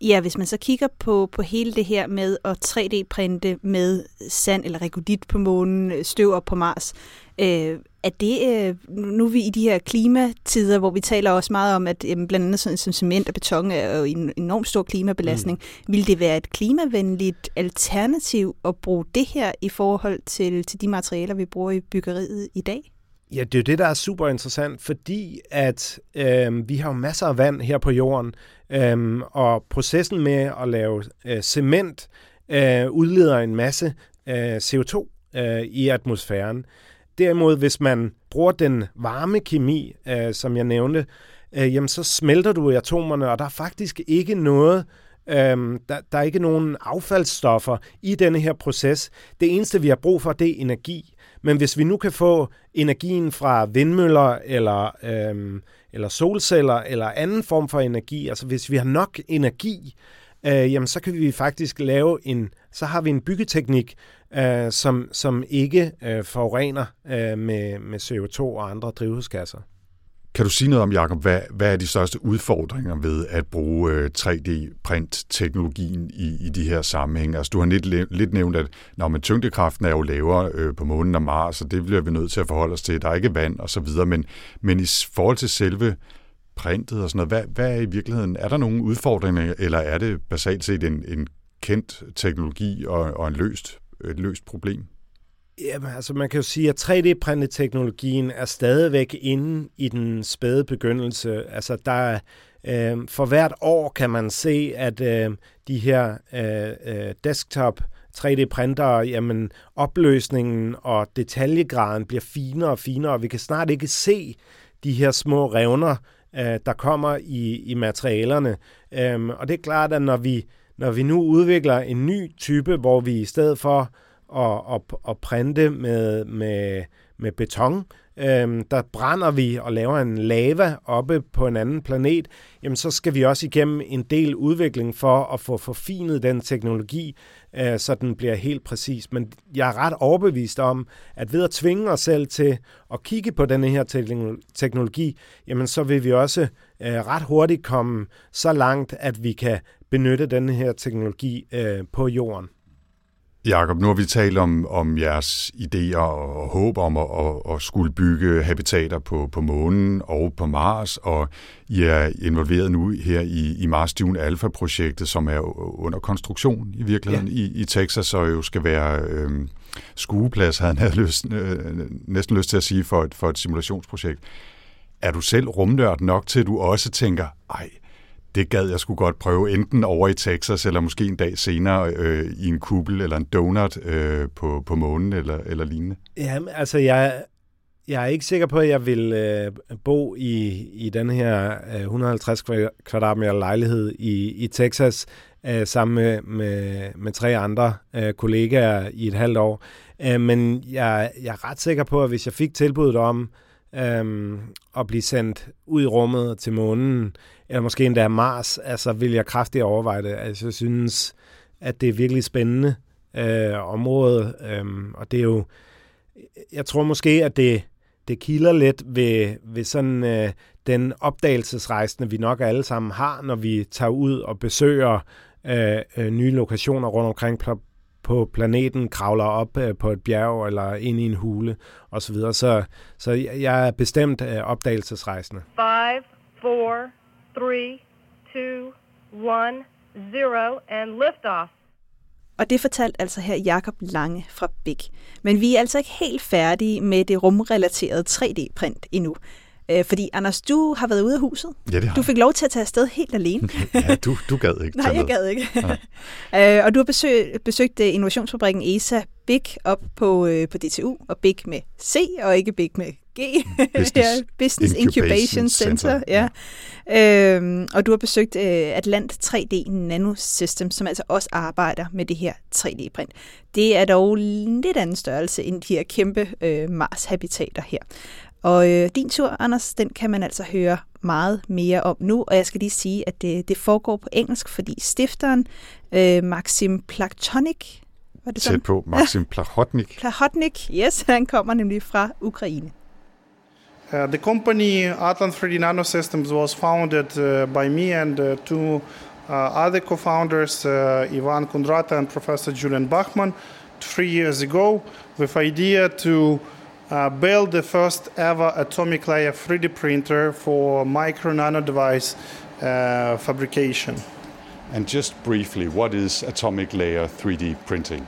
Ja, hvis man så kigger på, på hele det her med at 3D-printe med sand eller rekodit på månen, støv på Mars, øh, er det, øh, nu er vi i de her klimatider, hvor vi taler også meget om, at jamen, blandt andet sådan som cement og beton er jo en enormt stor klimabelastning. Mm. Vil det være et klimavenligt alternativ at bruge det her i forhold til, til de materialer, vi bruger i byggeriet i dag? Ja, det er jo det, der er super interessant, fordi at øh, vi har jo masser af vand her på jorden, øh, og processen med at lave øh, cement øh, udleder en masse øh, CO2 øh, i atmosfæren. Derimod, hvis man bruger den varme kemi, øh, som jeg nævnte, øh, jamen så smelter du i atomerne, og der er faktisk ikke noget, øh, der, der er ikke nogen affaldsstoffer i denne her proces. Det eneste, vi har brug for, det er energi. Men hvis vi nu kan få energien fra vindmøller eller, øh, eller solceller eller anden form for energi, altså hvis vi har nok energi, øh, jamen så kan vi faktisk lave en, så har vi en byggeteknik, øh, som, som ikke øh, forurener øh, med, med CO2 og andre drivhusgasser. Kan du sige noget om, Jacob, hvad, hvad er de største udfordringer ved at bruge øh, 3D-print-teknologien i, i de her sammenhænge? Altså, du har lidt, lidt nævnt, at når man tyngdekraften er jo lavere øh, på månen og Mars, og det bliver vi nødt til at forholde os til. Der er ikke vand og så videre, men, men i forhold til selve printet og sådan noget, hvad, hvad er i virkeligheden, er der nogle udfordringer, eller er det basalt set en, en kendt teknologi og, og en løst et løst problem? Jamen, altså man kan jo sige, at 3D-printeteknologien er stadigvæk inde i den spæde begyndelse. Altså der øh, for hvert år kan man se, at øh, de her øh, øh desktop 3D-printere, jamen opløsningen og detaljegraden bliver finere og finere, og vi kan snart ikke se de her små revner, øh, der kommer i, i materialerne. Øh, og det er klart, at når vi når vi nu udvikler en ny type, hvor vi i stedet for at, at, at printe med, med, med beton, øhm, der brænder vi og laver en lava oppe på en anden planet, jamen så skal vi også igennem en del udvikling for at få forfinet den teknologi, øh, så den bliver helt præcis. Men jeg er ret overbevist om, at ved at tvinge os selv til at kigge på denne her teknologi, jamen så vil vi også øh, ret hurtigt komme så langt, at vi kan benytte den her teknologi øh, på jorden. Jakob, nu har vi talt om, om jeres idéer og håb om at, at, at skulle bygge habitater på, på månen og på Mars, og I er involveret nu her i, i Mars Dune Alpha-projektet, som er under konstruktion i virkeligheden ja. i, i Texas, og jo skal være øh, skueplads, havde han lyst, øh, næsten lyst til at sige, for et, for et simulationsprojekt. Er du selv rumnørd nok til, at du også tænker, ej, det gad jeg skulle godt prøve, enten over i Texas, eller måske en dag senere øh, i en kuppel eller en donut øh, på, på månen eller, eller lignende. Ja, altså jeg, jeg er ikke sikker på, at jeg vil øh, bo i, i den her øh, 150 kvadratmeter lejlighed i, i Texas øh, sammen med, med, med tre andre øh, kollegaer i et halvt år. Øh, men jeg, jeg er ret sikker på, at hvis jeg fik tilbuddet om øh, at blive sendt ud i rummet til månen, eller måske endda Mars, altså vil jeg kraftigt overveje det. Altså jeg synes, at det er virkelig spændende øh, område, øh, og det er jo, jeg tror måske, at det, det kilder lidt ved, ved sådan øh, den opdagelsesrejsende, vi nok alle sammen har, når vi tager ud og besøger øh, øh, nye lokationer rundt omkring på planeten, kravler op øh, på et bjerg eller ind i en hule osv. Så, så, så jeg er bestemt øh, opdagelsesrejsende. 5, 4, 3, 2, 1, 0, and liftoff. Og det fortalte altså her Jakob Lange fra Big. Men vi er altså ikke helt færdige med det rumrelaterede 3D-print endnu. Øh, fordi Anders, du har været ude af huset. Ja, det har Du fik lov til at tage afsted helt alene. ja, du, du gad ikke Nej, jeg gad ikke. øh, og du har besøg, besøgt uh, innovationsfabrikken ESA Big op på, uh, på DTU, og Big med C, og ikke Big med G. Business, ja, Business Incubation, Incubation Center. Center. Ja. Øhm, og du har besøgt uh, Atlant 3D Nanosystem, som altså også arbejder med det her 3D-print. Det er dog lidt anden størrelse end de her kæmpe uh, Mars-habitater her. Og øh, din tur, Anders, den kan man altså høre meget mere om nu, og jeg skal lige sige, at det, det foregår på engelsk, fordi stifteren, øh, Maxim Plaktonik, var det sådan? Tæt på, Maxim Plahotnik. Plahotnik, yes, han kommer nemlig fra Ukraine. Uh, the company Atlant 3D Nanosystems was founded uh, by me and uh, two uh, other co-founders, uh, Ivan Kundrata and Professor Julian Bachman, three years ago, with idea to uh, build the first ever atomic layer 3D printer for micro nano device fabrication. And just briefly, what is atomic layer 3D printing?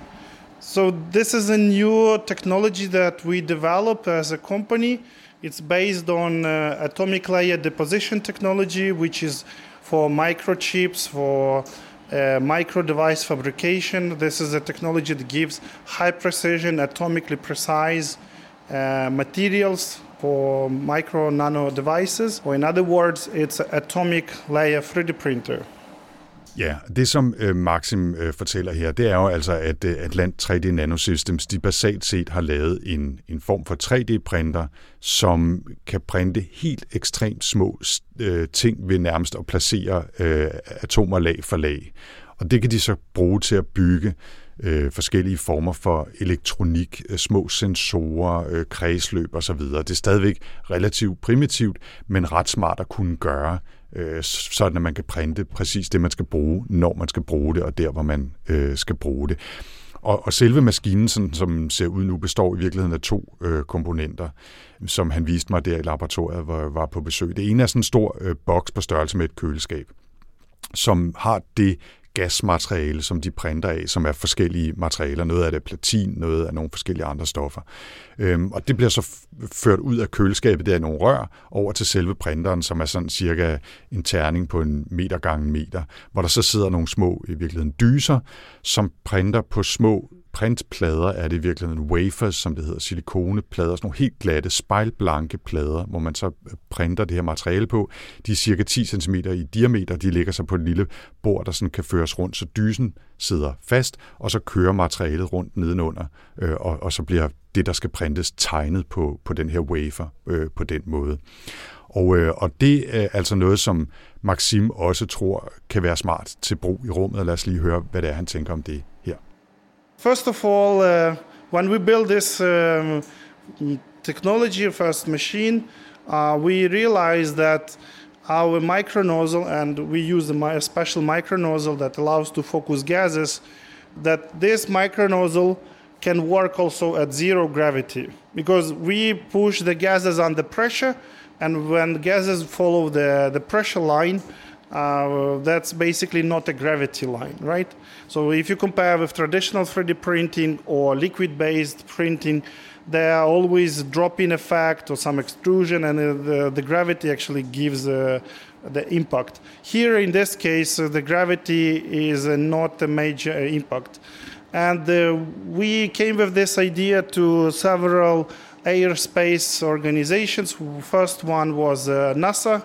So, this is a new technology that we develop as a company. It's based on uh, atomic layer deposition technology, which is for microchips, for uh, micro device fabrication. This is a technology that gives high precision, atomically precise uh, materials for micro nano devices, or in other words, it's an atomic layer 3D printer. Ja, det som øh, Maxim øh, fortæller her, det er jo altså, at øh, Atlant 3D Nanosystems, de basalt set har lavet en, en form for 3D-printer, som kan printe helt ekstremt små øh, ting ved nærmest at placere øh, atomer lag for lag. Og det kan de så bruge til at bygge øh, forskellige former for elektronik, øh, små sensorer, øh, kredsløb osv. Det er stadigvæk relativt primitivt, men ret smart at kunne gøre, øh, sådan at man kan printe præcis det, man skal bruge, når man skal bruge det, og der, hvor man øh, skal bruge det. Og, og selve maskinen, sådan, som ser ud nu, består i virkeligheden af to øh, komponenter, som han viste mig der i laboratoriet, hvor jeg var på besøg. Det ene er sådan en stor øh, boks på størrelse med et køleskab, som har det gasmateriale, som de printer af, som er forskellige materialer. Noget af det er platin, noget af nogle forskellige andre stoffer. Øhm, og det bliver så ført ud af køleskabet, der er nogle rør, over til selve printeren, som er sådan cirka en terning på en meter gange en meter, hvor der så sidder nogle små, i virkeligheden dyser, som printer på små printplader er det i virkeligheden wafers, som det hedder, silikoneplader, sådan nogle helt glatte, spejlblanke plader, hvor man så øh, printer det her materiale på. De er cirka 10 cm i diameter, de ligger så på et lille bord, der sådan kan føres rundt, så dysen sidder fast, og så kører materialet rundt nedenunder, øh, og, og så bliver det, der skal printes, tegnet på, på den her wafer øh, på den måde. Og, øh, og det er altså noget, som Maxim også tror kan være smart til brug i rummet. Lad os lige høre, hvad det er, han tænker om det her. First of all, uh, when we build this um, technology first machine, uh, we realized that our micro nozzle, and we use a special micro nozzle that allows to focus gases, that this micro nozzle can work also at zero gravity. Because we push the gases under pressure, and when gases follow the, the pressure line, uh, that's basically not a gravity line, right? So if you compare with traditional 3D printing or liquid-based printing, there are always drop-in effect or some extrusion, and uh, the, the gravity actually gives uh, the impact. Here, in this case, uh, the gravity is uh, not a major uh, impact. And uh, we came with this idea to several airspace organizations. First one was NASA.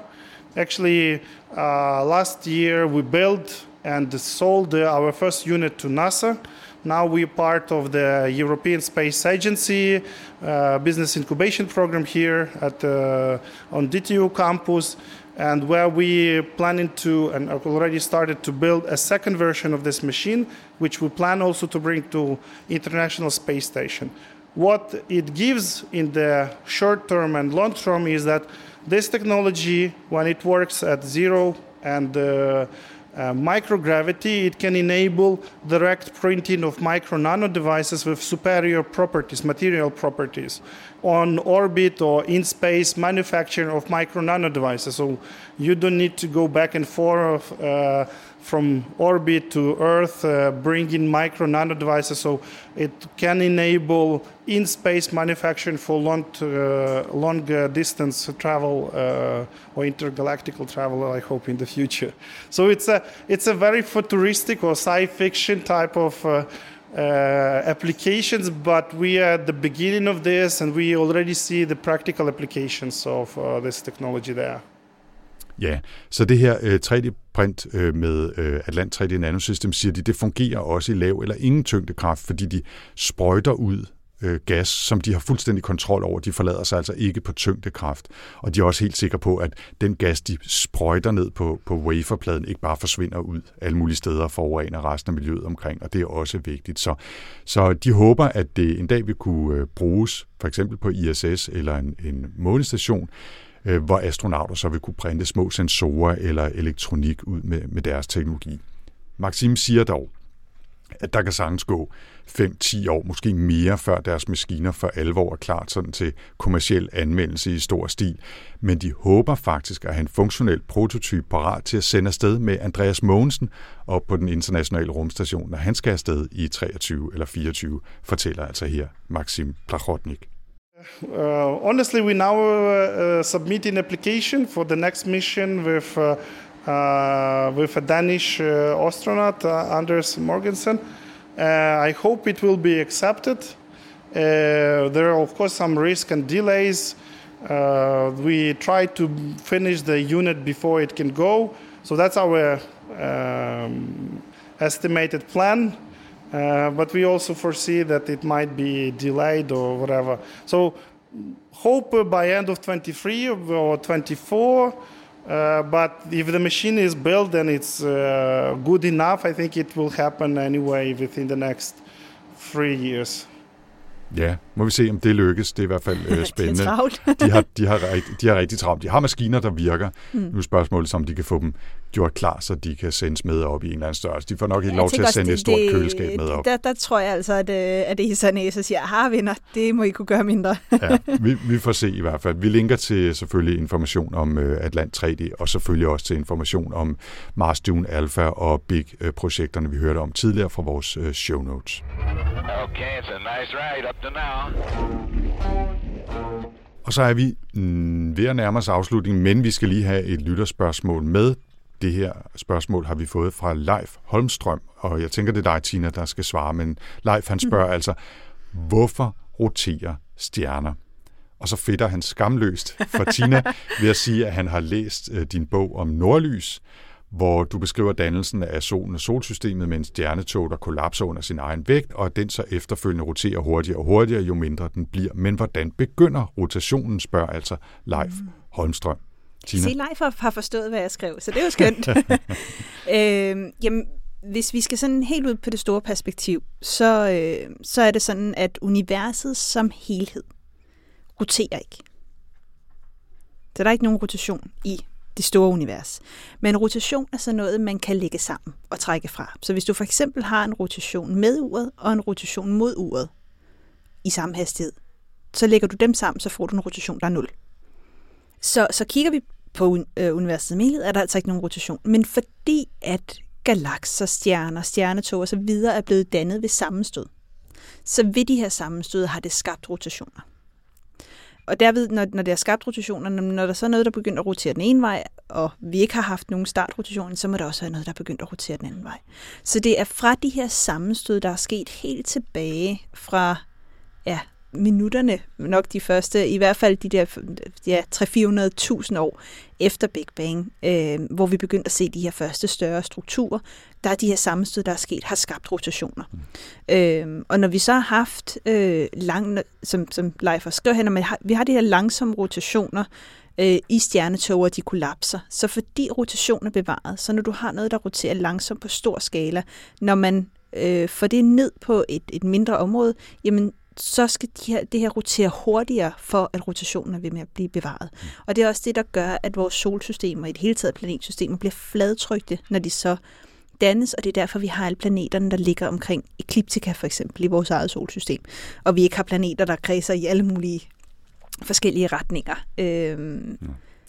Actually, last year we built and sold our first unit to NASA. Now we're part of the European Space Agency uh, business incubation program here at uh, on DTU campus, and where we planning to and already started to build a second version of this machine, which we plan also to bring to International Space Station. What it gives in the short term and long term is that this technology, when it works at zero and uh, uh, microgravity, it can enable direct printing of micro nano devices with superior properties, material properties, on orbit or in space manufacturing of micro nano devices. So you don't need to go back and forth uh, from orbit to Earth, uh, bringing micro nano devices. So it can enable in space manufacturing for long, uh, long uh, distance travel uh, or intergalactical travel, I hope, in the future. So it's a, it's a very futuristic or sci fiction type of. Uh, uh, applications, but we are at the beginning of this and we already see the practical applications of this technology there. Ja, så det her øh, 3D-print øh, med øh, Atlant 3D Nanosystem, siger de, det fungerer også i lav eller ingen tyngdekraft, fordi de sprøjter ud øh, gas, som de har fuldstændig kontrol over. De forlader sig altså ikke på tyngdekraft. Og de er også helt sikre på, at den gas, de sprøjter ned på, på waferpladen, ikke bare forsvinder ud alle mulige steder og forurener resten af miljøet omkring. Og det er også vigtigt. Så, så de håber, at det en dag vil kunne øh, bruges, for eksempel på ISS eller en, en månestation, øh, hvor astronauter så vil kunne printe små sensorer eller elektronik ud med, med deres teknologi. Maxim siger dog, at der kan sagtens gå 5-10 år, måske mere, før deres maskiner for alvor er klar sådan til kommersiel anvendelse i stor stil. Men de håber faktisk at have en funktionel prototyp parat til at sende afsted med Andreas Mogensen op på den internationale rumstation, når han skal afsted i 23 eller 24, fortæller altså her Maxim Plachotnik. Uh, honestly, we now uh, uh, submit an application for the next mission with uh, uh, with a Danish astronaut, Anders Morgensen. I hope it will be accepted. there are, of course, some risk and delays. we try to finish the unit before it can go, so that's our um, estimated plan. Uh, but we also foresee that it might be delayed or whatever. So hope by end of 23 or 24. Uh, but if the machine is built and it's uh, good enough, I think it will happen anyway within the next three years. Ja, må vi se, om det lykkes. Det er i hvert fald øh, spændende. de, har, de, har, de har rigtig travlt. De har maskiner, der virker. Mm. Nu er spørgsmålet, om de kan få dem gjort klar, så de kan sendes med op i en eller anden størrelse. De får nok ikke ja, lov til at sende det, et stort det, køleskab med op. Der, der tror jeg altså, at, øh, at det er sådan, så siger, har vinder, det må I kunne gøre mindre. ja, vi, vi får se i hvert fald. Vi linker til selvfølgelig information om uh, Atlant 3D, og selvfølgelig også til information om Mars Dune Alpha og Big-projekterne, uh, vi hørte om tidligere fra vores show notes. Okay, it's a nice ride up to now. Og så er vi mm, ved at nærme os afslutningen, men vi skal lige have et lytterspørgsmål med. Det her spørgsmål har vi fået fra Leif Holmstrøm, og jeg tænker, det er dig, Tina, der skal svare. Men Leif, han spørger mm. altså, hvorfor roterer stjerner? Og så fedter han skamløst for Tina ved at sige, at han har læst øh, din bog om nordlys, hvor du beskriver dannelsen af solen og solsystemet med en stjernetog, der kollapser under sin egen vægt, og at den så efterfølgende roterer hurtigere og hurtigere, jo mindre den bliver. Men hvordan begynder rotationen, spørger altså Leif mm. Holmstrøm. Tina? Se, Leif har forstået, hvad jeg skrev, så det er jo skønt. øh, jamen, hvis vi skal sådan helt ud på det store perspektiv, så, øh, så er det sådan, at universet som helhed roterer ikke. Så der er ikke nogen rotation i det store univers. Men rotation er så noget, man kan lægge sammen og trække fra. Så hvis du for eksempel har en rotation med uret og en rotation mod uret i samme hastighed, så lægger du dem sammen, så får du en rotation, der er 0. Så, så kigger vi på øh, universet Melet er der altså ikke nogen rotation. Men fordi at galakser, stjerner, stjernetog og så videre er blevet dannet ved sammenstød, så ved de her sammenstød har det skabt rotationer. Og derved, når, når det har skabt rotationer, når der så er noget, der begynder at rotere den ene vej, og vi ikke har haft nogen startrotation, så må der også være noget, der er begyndt at rotere den anden vej. Så det er fra de her sammenstød, der er sket helt tilbage fra ja, minutterne, nok de første, i hvert fald de der ja, 300-400.000 år efter Big Bang, øh, hvor vi begyndte at se de her første større strukturer, der er de her sammenstød, der er sket, har skabt rotationer. Mm. Øh, og når vi så har haft, øh, lang, som, som Leif har skrevet her, vi har, vi har de her langsomme rotationer, øh, i stjernetog, og de kollapser. Så fordi rotation er bevaret, så når du har noget, der roterer langsomt på stor skala, når man øh, får det ned på et, et mindre område, jamen så skal de her, det her rotere hurtigere, for at rotationen er ved med at blive bevaret. Mm. Og det er også det, der gør, at vores solsystemer, i det hele taget planetsystemer, bliver fladtrykte, når de så dannes, og det er derfor, vi har alle planeterne, der ligger omkring ekliptika for eksempel i vores eget solsystem. Og vi ikke har planeter, der kredser i alle mulige forskellige retninger. Øhm,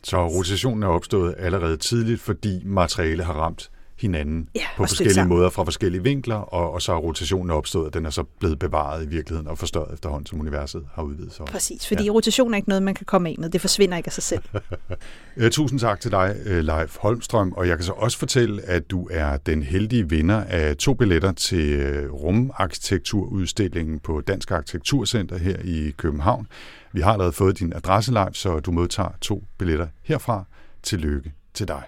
så rotationen er opstået allerede tidligt, fordi materiale har ramt hinanden ja, på forskellige måder fra forskellige vinkler, og, og så er rotationen opstået, og den er så blevet bevaret i virkeligheden og forstørret efterhånden, som universet har udvidet sig. Præcis, fordi ja. rotation er ikke noget, man kan komme af med. Det forsvinder ikke af sig selv. Øh, tusind tak til dig, øh, Leif Holmstrøm, og jeg kan så også fortælle, at du er den heldige vinder af to billetter til øh, rumarkitekturudstillingen på Dansk Arkitekturcenter her i København. Vi har allerede fået din adresse live, så du modtager to billetter herfra. Tillykke til dig.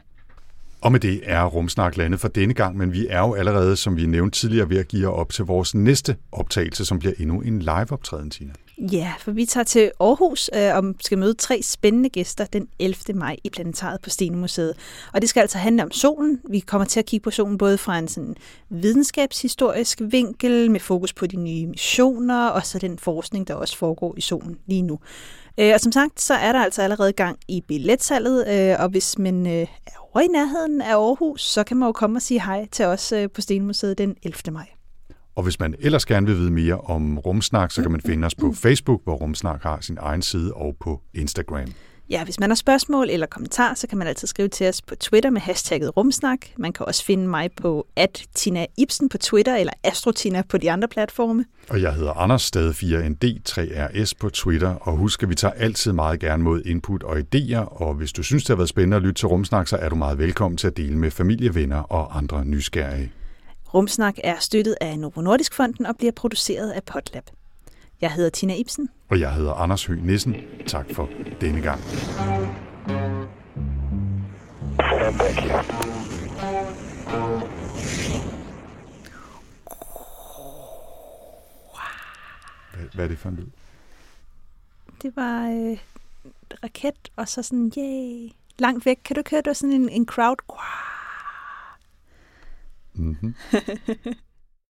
Og med det er Rumsnak landet for denne gang, men vi er jo allerede, som vi nævnte tidligere, ved at give op til vores næste optagelse, som bliver endnu en live-optræden, Tina. Ja, for vi tager til Aarhus øh, og skal møde tre spændende gæster den 11. maj i Planetariet på Stenemuseet. Og det skal altså handle om solen. Vi kommer til at kigge på solen både fra en sådan videnskabshistorisk vinkel med fokus på de nye missioner og så den forskning, der også foregår i solen lige nu. Øh, og som sagt, så er der altså allerede gang i billetsalget, øh, og hvis man øh, er over i nærheden af Aarhus, så kan man jo komme og sige hej til os på Stenmuseet den 11. maj. Og hvis man ellers gerne vil vide mere om Rumsnak, så kan man finde os på Facebook, hvor Rumsnak har sin egen side, og på Instagram. Ja, hvis man har spørgsmål eller kommentar, så kan man altid skrive til os på Twitter med hashtagget Rumsnak. Man kan også finde mig på at Tina Ibsen på Twitter eller Astrotina på de andre platforme. Og jeg hedder Anders Stade 4ND3RS på Twitter. Og husk, at vi tager altid meget gerne mod input og idéer. Og hvis du synes, det har været spændende at lytte til Rumsnak, så er du meget velkommen til at dele med familie, venner og andre nysgerrige. Rumsnak er støttet af Novo Nordisk Fonden og bliver produceret af Potlab. Jeg hedder Tina Ibsen. Og jeg hedder Anders Høgh Nissen. Tak for denne gang. Hvad, hvad er det for en lyd? Det var øh, raket, og så sådan, yay, langt væk. Kan du køre det sådan en, en crowd? Mm-hmm.